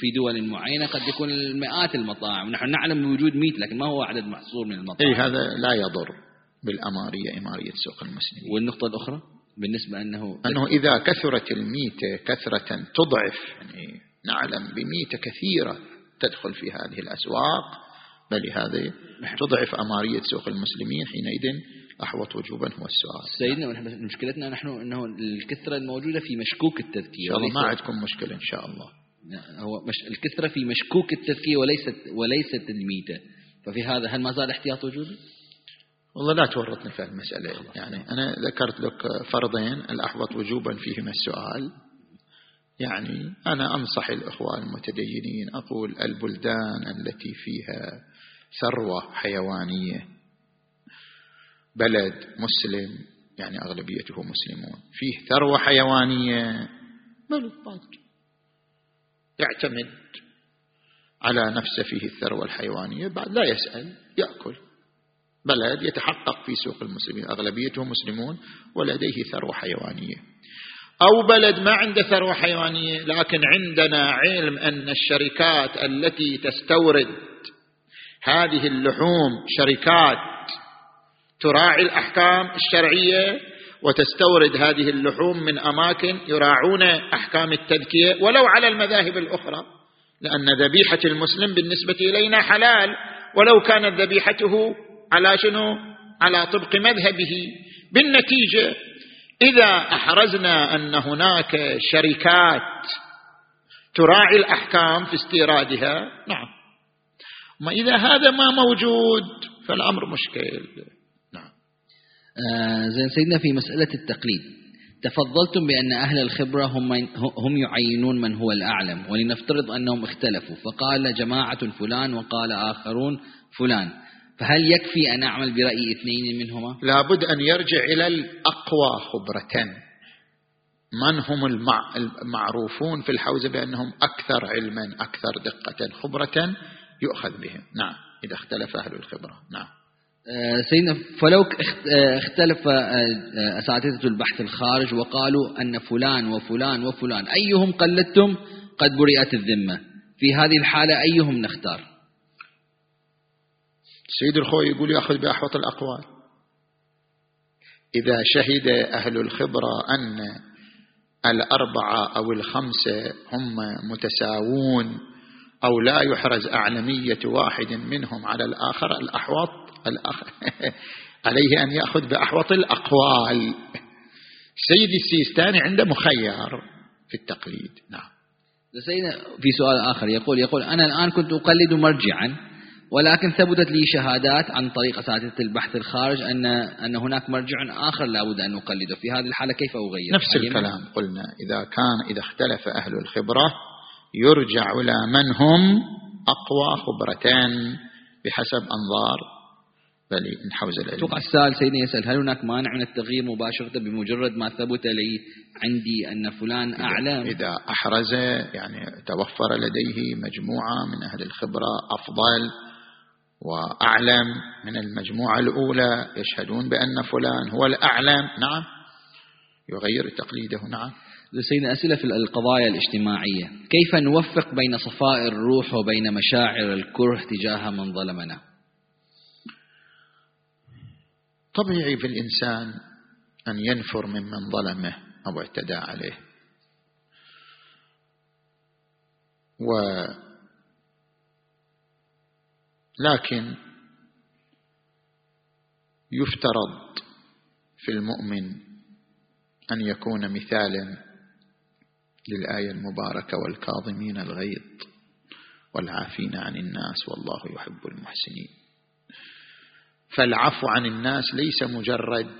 في دول معينة قد يكون المئات المطاعم. نحن نعلم بوجود ميت لكن ما هو عدد محصور من المطاعم. أي هذا لا يضر. بالأمارية إمارية سوق المسلمين. والنقطة الأخرى بالنسبة أنه أنه إذا كثرت الميتة كثرة تضعف يعني نعلم بميتة كثيرة تدخل في هذه الأسواق بل هذه تضعف أمارية سوق المسلمين حينئذ أحوط وجوبا هو السؤال. سيدنا مشكلتنا نحن أنه الكثرة الموجودة في مشكوك التذكية إن ما عندكم مشكلة إن شاء الله. هو مش الكثرة في مشكوك التذكية وليست وليست الميتة. ففي هذا هل ما زال احتياط وجودي؟ والله لا تورطني في المسألة. يعني أنا ذكرت لك فرضين الأحوط وجوبا فيهما السؤال. يعني أنا أنصح الإخوان المتدينين أقول البلدان التي فيها ثروة حيوانية بلد مسلم يعني أغلبيته مسلمون فيه ثروة حيوانية. بلد يعتمد على نفسه فيه الثروة الحيوانية بعد لا يسأل يأكل. بلد يتحقق في سوق المسلمين أغلبيته مسلمون ولديه ثروة حيوانية. أو بلد ما عنده ثروة حيوانية لكن عندنا علم أن الشركات التي تستورد هذه اللحوم شركات تراعي الأحكام الشرعية وتستورد هذه اللحوم من أماكن يراعون أحكام التذكية ولو على المذاهب الأخرى لأن ذبيحة المسلم بالنسبة إلينا حلال ولو كانت ذبيحته على شنو؟ على طبق مذهبه. بالنتيجة إذا أحرزنا أن هناك شركات تراعي الأحكام في استيرادها نعم. ما إذا هذا ما موجود فالأمر مشكل. نعم. آه زين سيدنا في مسألة التقليد. تفضلتم بأن أهل الخبرة هم, هم يعينون من هو الأعلم ولنفترض أنهم اختلفوا. فقال جماعة فلان وقال آخرون فلان. فهل يكفي أن أعمل برأي اثنين منهما؟ لابد أن يرجع إلى الأقوى خبرة. من هم المعروفون في الحوزة بأنهم أكثر علما أكثر دقة خبرة يؤخذ بهم؟ نعم إذا اختلف أهل الخبرة. نعم. آه، سيدنا فلو آه، اختلف آه، أساتذة البحث الخارج وقالوا أن فلان وفلان وفلان أيهم قلدتم؟ قد برئت الذمة. في هذه الحالة أيهم نختار؟ السيد الخوي يقول يأخذ بأحوط الأقوال. إذا شهد أهل الخبرة أن الأربعة أو الخمسة هم متساوون أو لا يحرز أعلمية واحد منهم على الآخر الأحوط الأخ... عليه أن يأخذ بأحوط الأقوال. السيد السيستاني عنده مخير في التقليد. نعم. سيدنا في سؤال آخر يقول يقول أنا الآن كنت أقلد مرجعا. ولكن ثبتت لي شهادات عن طريق أساتذة البحث الخارج أن أن هناك مرجع آخر لابد أن نقلده في هذه الحالة كيف أغير؟ نفس الكلام. قلنا إذا كان إذا اختلف أهل الخبرة يرجع إلى من هم أقوى خبرتان بحسب أنظار بل من حوزة العلم. أتوقع السائل سيدنا يسأل هل هناك مانع من التغيير مباشرة بمجرد ما ثبت لي عندي أن فلان أعلم؟ إذا أحرز يعني توفر لديه مجموعة من أهل الخبرة أفضل وأعلم من المجموعة الأولى يشهدون بأن فلان هو الأعلم. نعم. يغير تقليده. نعم. سيدنا أسئلة في القضايا الاجتماعية. كيف نوفق بين صفاء الروح وبين مشاعر الكره تجاه من ظلمنا؟ طبيعي في الإنسان أن ينفر ممن ظلمه أو اعتدى عليه. و لكن يفترض في المؤمن أن يكون مثالا للآية المباركة والكاظمين الغيظ والعافين عن الناس والله يحب المحسنين. فالعفو عن الناس ليس مجرد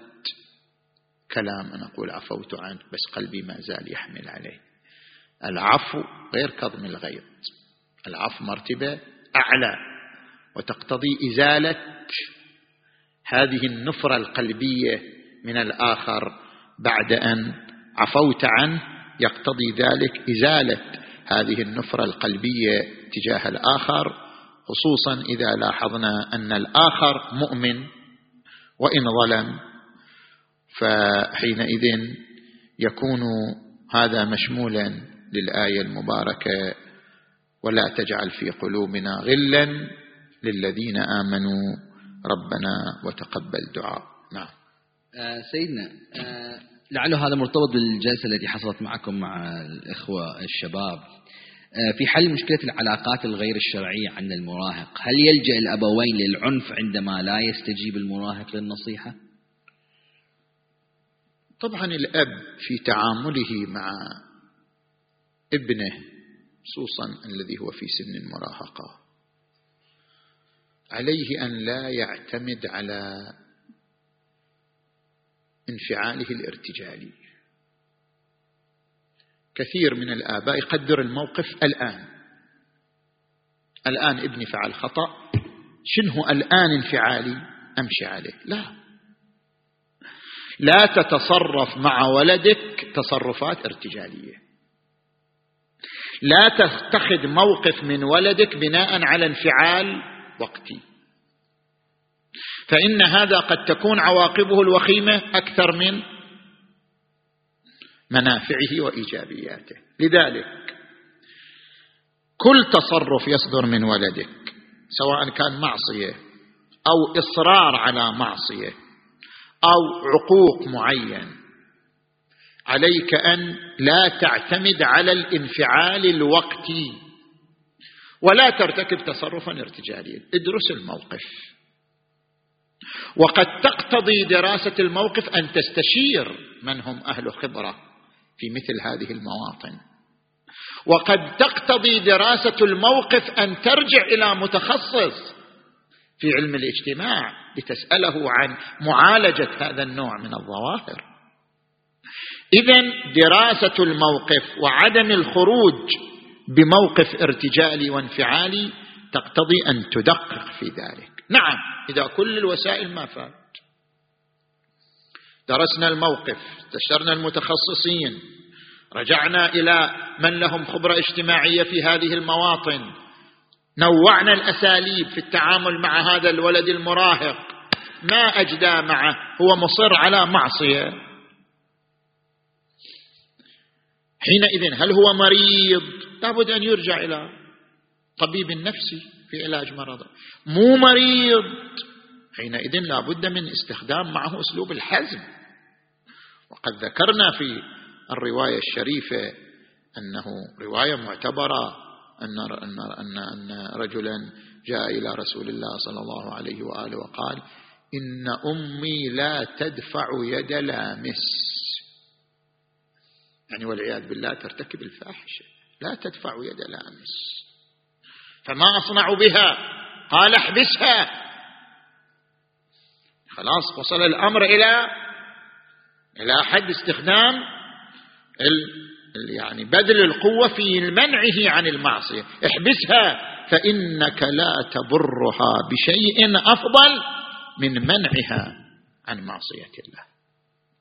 كلام أنا أقول عفوت عنه بس قلبي ما زال يحمل عليه. العفو غير كظم الغيظ. العفو مرتبة أعلى. وتقتضي إزالة هذه النفرة القلبية من الآخر بعد أن عفوت عنه يقتضي ذلك إزالة هذه النفرة القلبية تجاه الآخر خصوصا إذا لاحظنا أن الآخر مؤمن وإن ظلم فحينئذ يكون هذا مشمولا للآية المباركة ولا تجعل في قلوبنا غلا للذين آمنوا. ربنا وتقبل دعاء. نعم. آه سيدنا آه لعله هذا مرتبط بالجلسة التي حصلت معكم مع الإخوة الشباب. آه، في حل مشكلة العلاقات الغير الشرعية عند المراهق هل يلجأ الأبوين للعنف عندما لا يستجيب المراهق للنصيحة؟ طبعا الأب في تعامله مع ابنه خصوصا الذي هو في سن المراهقة. عليه أن لا يعتمد على انفعاله الارتجالي. كثير من الآباء يقدر الموقف الآن. الآن ابني فعل خطأ شنو الآن انفعالي؟ أمشي عليه. لا. لا تتصرف مع ولدك تصرفات ارتجالية. لا تتخذ موقف من ولدك بناء على انفعال وقتي. فإن هذا قد تكون عواقبه الوخيمة أكثر من منافعه وإيجابياته. لذلك كل تصرف يصدر من ولدك سواء كان معصية أو إصرار على معصية أو عقوق معين عليك أن لا تعتمد على الانفعال الوقتي. ولا ترتكب تصرفا ارتجاليا. ادرس الموقف. وقد تقتضي دراسة الموقف أن تستشير من هم أهل خبرة في مثل هذه المواطن. وقد تقتضي دراسة الموقف أن ترجع إلى متخصص في علم الاجتماع لتسأله عن معالجة هذا النوع من الظواهر. اذا دراسة الموقف وعدم الخروج بموقف ارتجالي وانفعالي تقتضي أن تدقق في ذلك. نعم إذا كل الوسائل ما فات. درسنا الموقف استشرنا المتخصصين رجعنا إلى من لهم خبرة اجتماعية في هذه المواطن. نوعنا الأساليب في التعامل مع هذا الولد المراهق. ما أجدى معه هو مصر على معصية. حينئذ هل هو مريض؟ لابد أن يرجع إلى طبيب نفسي في علاج مرضه. مو مريض. حينئذ لا بد من استخدام معه أسلوب الحزم. وقد ذكرنا في الرواية الشريفة أنه رواية معتبرة أن, أن, أن, أن رجلا جاء إلى رسول الله صلى الله عليه وآله وقال إن أمي لا تدفع يد لامس. يعني والعياذ بالله ترتكب الفاحشة. لا تدفع يد لامس فما أصنع بها؟ قال احبسها. خلاص وصل الأمر إلى إلى حد استخدام ال يعني بذل القوة في منعه عن المعصية. احبسها فإنك لا تضرها بشيء أفضل من منعها عن معصية الله.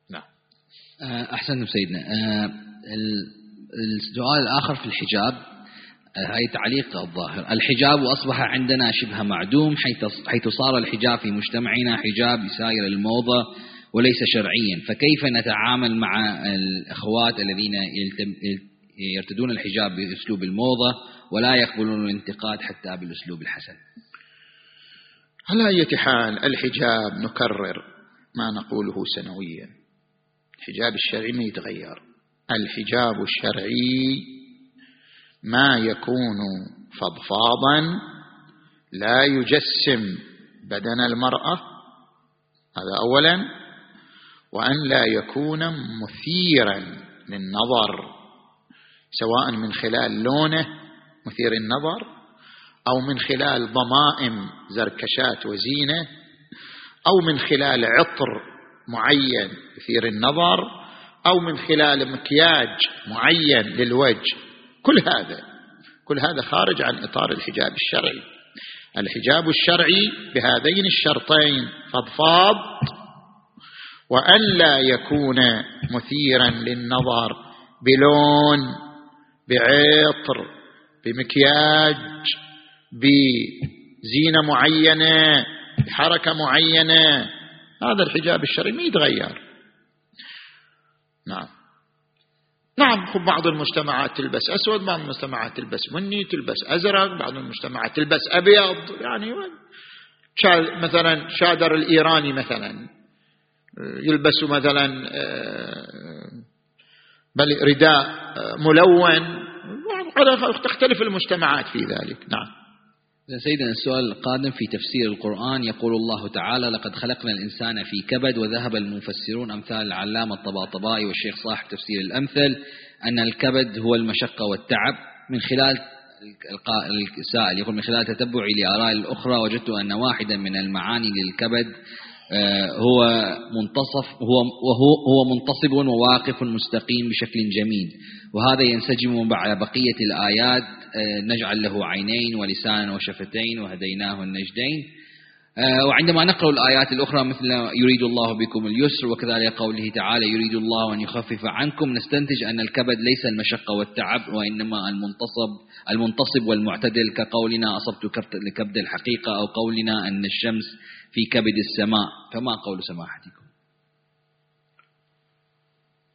نعم. أحسنتم سيدنا. آه، السؤال الآخر في الحجاب آه، هاي تعليق الظاهر. الحجاب أصبح عندنا شبه معدوم حيث صار الحجاب في مجتمعنا حجاب يساير الموضة وليس شرعيا. فكيف نتعامل مع الأخوات الذين يرتدون الحجاب بأسلوب الموضة ولا يقبلون الانتقاد حتى بالأسلوب الحسن؟ على أي حال الحجاب نكرر ما نقوله سنويا. الحجاب الشرعي ما يتغير. الحجاب الشرعي ما يكون فضفاضا لا يجسم بدن المرأة هذا أولا وأن لا يكون مثيرا للنظر سواء من خلال لونه مثير النظر أو من خلال ضمائم زركشات وزينة أو من خلال عطر معين يثير النظر أو من خلال مكياج معين للوجه. كل هذا كل هذا خارج عن إطار الحجاب الشرعي. الحجاب الشرعي بهذين الشرطين فضفاض وأن لا يكون مثيرا للنظر بلون بعطر بمكياج بزينة معينة بحركة معينة. هذا الحجاب الشرعي ما يتغير. نعم. نعم بعض المجتمعات تلبس أسود بعض المجتمعات تلبس بني تلبس أزرق بعض المجتمعات تلبس أبيض. يعني مثلا شادر الإيراني مثلا يلبس مثلا آه، بل رداء آه، ملون. تختلف المجتمعات في ذلك. نعم. سيدنا السؤال القادم في تفسير القرآن يقول الله تعالى لقد خلقنا الإنسان في كبد وذهب المفسرون أمثال العلامة الطباطبائي والشيخ صاحب تفسير الأمثل أن الكبد هو المشقة والتعب. من خلال السائل يقول من خلال تتبعي لآراء الأخرى وجدت أن واحدا من المعاني للكبد هو منتصف هو وهو هو منتصب وواقف مستقيم بشكل جميل. وهذا ينسجم مع بقية الآيات آه، نجعل له عينين ولسانا وشفتين وهديناه النجدين. آه، وعندما نقرأ الآيات الأخرى مثل يريد الله بكم اليسر وكذلك قوله تعالى يريد الله أن يخفف عنكم نستنتج أن الكبد ليس المشقة والتعب وإنما المنتصب المنتصب والمعتدل كقولنا أصبت كبد الحقيقة أو قولنا أن الشمس في كبد السماء. فما قول سماحتكم؟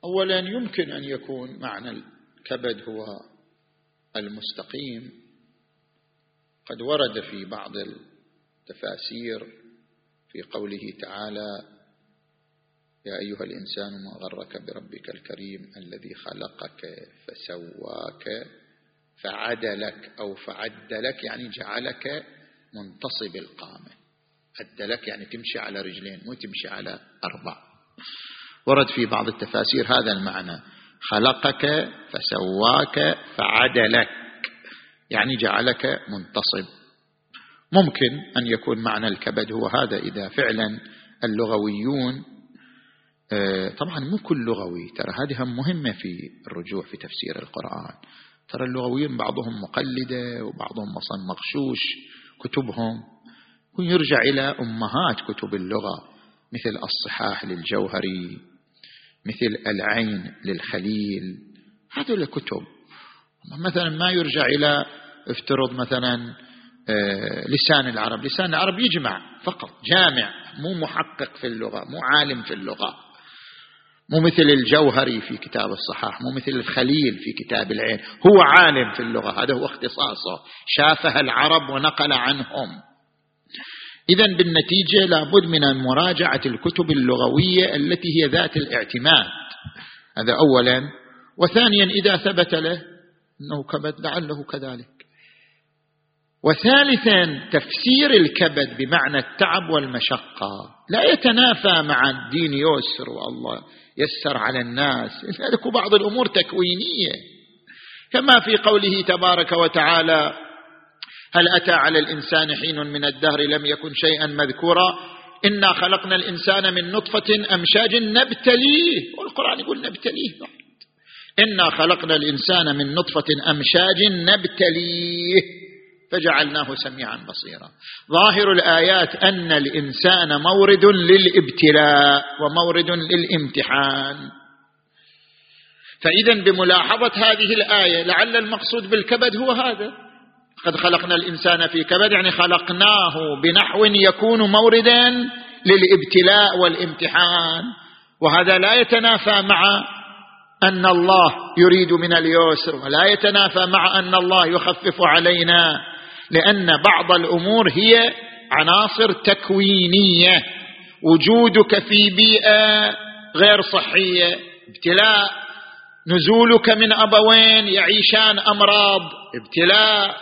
أولا يمكن أن يكون معنى الكبد هو المستقيم. قد ورد في بعض التفاسير في قوله تعالى يا أيها الإنسان ما غرك بربك الكريم الذي خلقك فسواك فعدلك أو فعدلك يعني جعلك منتصب القامة. عدلك يعني تمشي على رجلين مو تمشي على أربع. ورد في بعض التفاسير هذا المعنى خلقك فسواك فعدلك يعني جعلك منتصب ممكن أن يكون معنى الكبد هو هذا إذا فعلا اللغويون آه، طبعا مو كل لغوي ترى هذه مهمة في الرجوع في تفسير القرآن. ترى اللغويين بعضهم مقلدة وبعضهم أصلا مغشوش كتبهم ويرجع إلى أمهات كتب اللغة مثل الصحاح للجوهري مثل العين للخليل هذول الكتب مثلا ما يرجع إلى افترض مثلا لسان العرب. لسان العرب يجمع فقط جامع مو محقق في اللغة مو عالم في اللغة. مو مثل الجوهري في كتاب الصحاح مو مثل الخليل في كتاب العين. هو عالم في اللغة هذا هو اختصاصه. شافها العرب ونقل عنهم. إذا بالنتيجة لابد من مراجعة الكتب اللغوية التي هي ذات الاعتماد. هذا أولا. وثانيا إذا ثبت له أنه كبد لعله كذلك. وثالثا تفسير الكبد بمعنى التعب والمشقة. لا يتنافى مع الدين يسر والله يسر على الناس. هذه بعض الأمور تكوينية. كما في قوله تبارك وتعالى هل أتى على الإنسان حين من الدهر لم يكن شيئا مذكورا؟ إنا خلقنا الإنسان من نطفة أمشاج نبتليه. والقرآن يقول نبتليه إنا خلقنا الإنسان من نطفة أمشاج نبتليه. فجعلناه سميعا بصيرا. ظاهر الآيات أن الإنسان مورد للابتلاء ومورد للامتحان. فإذا بملاحظة هذه الآية لعل المقصود بالكبد هو هذا. قد خلقنا الإنسان في كبد يعني خلقناه بنحو يكون موردا للابتلاء والامتحان. وهذا لا يتنافى مع أن الله يريد من اليسر ولا يتنافى مع أن الله يخفف علينا لأن بعض الأمور هي عناصر تكوينية. وجودك في بيئة غير صحية ابتلاء. نزولك من أبوين يعيشان أمراض ابتلاء.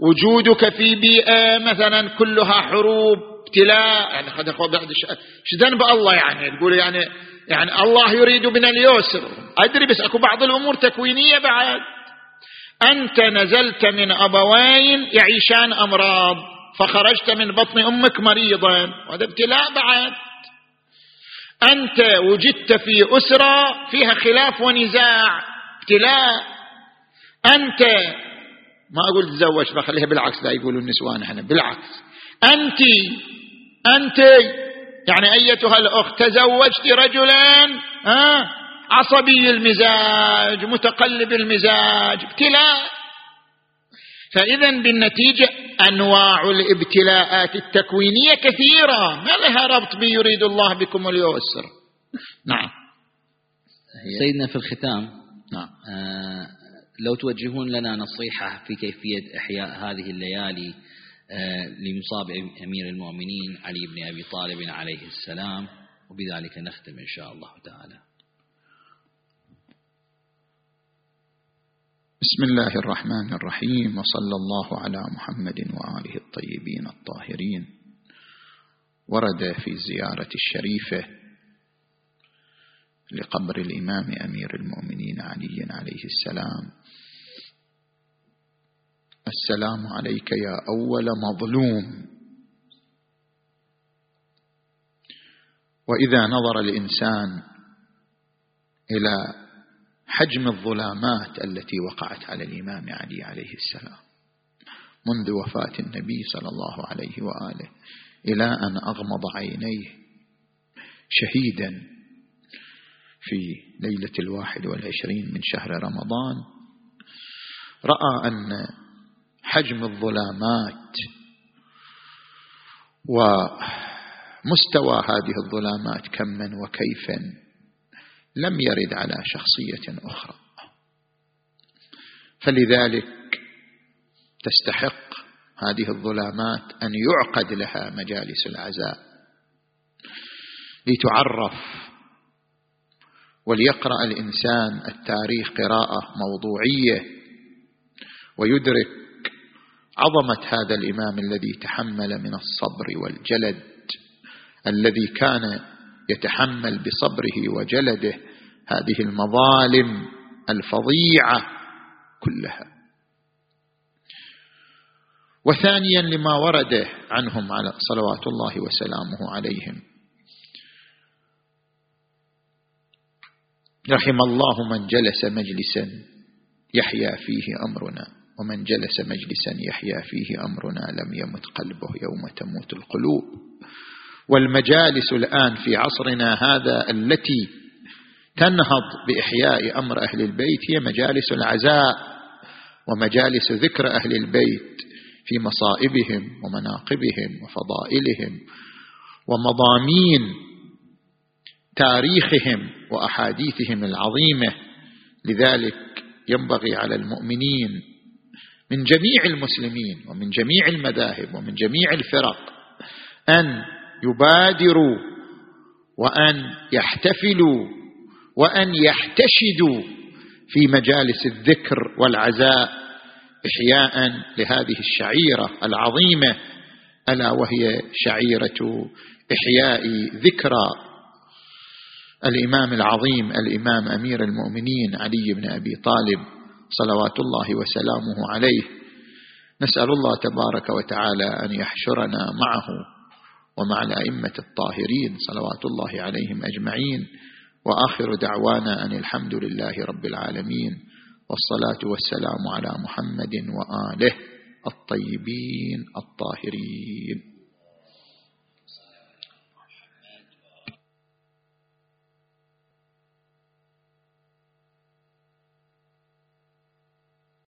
وجودك في بيئة مثلا كلها حروب ابتلاء. يعني خد بعد إيش ذنب الله يعني؟ تقول يعني يعني الله يريد بنا اليسر. أدري بس أكو بعض الأمور تكوينية بعد. أنت نزلت من أبوين يعيشان أمراض فخرجت من بطن أمك مريضا. وهذا ابتلاء بعد. أنت وجدت في أسرة فيها خلاف ونزاع. ابتلاء. أنت ما أقول تزوج بخليها بالعكس لا يقولوا النسوان إحنا بالعكس. أنت أنت يعني أيتها الأخت تزوجت رجلا ها؟ عصبي المزاج متقلب المزاج ابتلاء. فاذا بالنتيجة أنواع الابتلاءات التكوينية كثيرة. ما لها ربط بيريد الله بكم اليسر. نعم. سيدنا في الختام نعم. آه لو توجهون لنا نصيحة في كيفية إحياء هذه الليالي آه لمصاب أمير المؤمنين علي بن أبي طالب عليه السلام وبذلك نختم إن شاء الله تعالى. بسم الله الرحمن الرحيم وصلى الله على محمد وآله الطيبين الطاهرين. ورد في الزياره الشريفة لقبر الإمام أمير المؤمنين علي عليه السلام. السلام عليك يا أول مظلوم. وإذا نظر الإنسان إلى حجم الظلامات التي وقعت على الإمام علي عليه السلام منذ وفاة النبي صلى الله عليه وآله إلى أن أغمض عينيه شهيدا في ليلة الواحد والعشرين من شهر رمضان رأى أن حجم الظلامات ومستوى هذه الظلامات كما وكيفا لم يرد على شخصية أخرى. فلذلك تستحق هذه الظلامات أن يعقد لها مجالس العزاء لتعرف وليقرأ الإنسان التاريخ قراءة موضوعية ويدرك عظمة هذا الإمام الذي تحمل من الصبر والجلد الذي كان يتحمل بصبره وجلده. هذه المظالم الفظيعة كلها. وثانيا لما ورد عنهم على صلوات الله وسلامه عليهم. رحم الله من جلس مجلسا يحيا فيه أمرنا ومن جلس مجلسا يحيا فيه أمرنا لم يمت قلبه يوم تموت القلوب. والمجالس الآن في عصرنا هذا التي تنهض بإحياء أمر أهل البيت هي مجالس العزاء ومجالس ذكر أهل البيت في مصائبهم ومناقبهم وفضائلهم ومضامين تاريخهم وأحاديثهم العظيمة. لذلك ينبغي على المؤمنين من جميع المسلمين ومن جميع المذاهب ومن جميع الفرق أن يبادروا وأن يحتفلوا وأن يحتشدوا في مجالس الذكر والعزاء إحياء لهذه الشعيرة العظيمة ألا وهي شعيرة إحياء ذكرى. الإمام العظيم الإمام أمير المؤمنين علي بن أبي طالب صلوات الله وسلامه عليه نسأل الله تبارك وتعالى أن يحشرنا معه. ومع الأئمة الطاهرين صلوات الله عليهم أجمعين وآخر دعوانا أن الحمد لله رب العالمين والصلاة والسلام على محمد وآله الطيبين الطاهرين.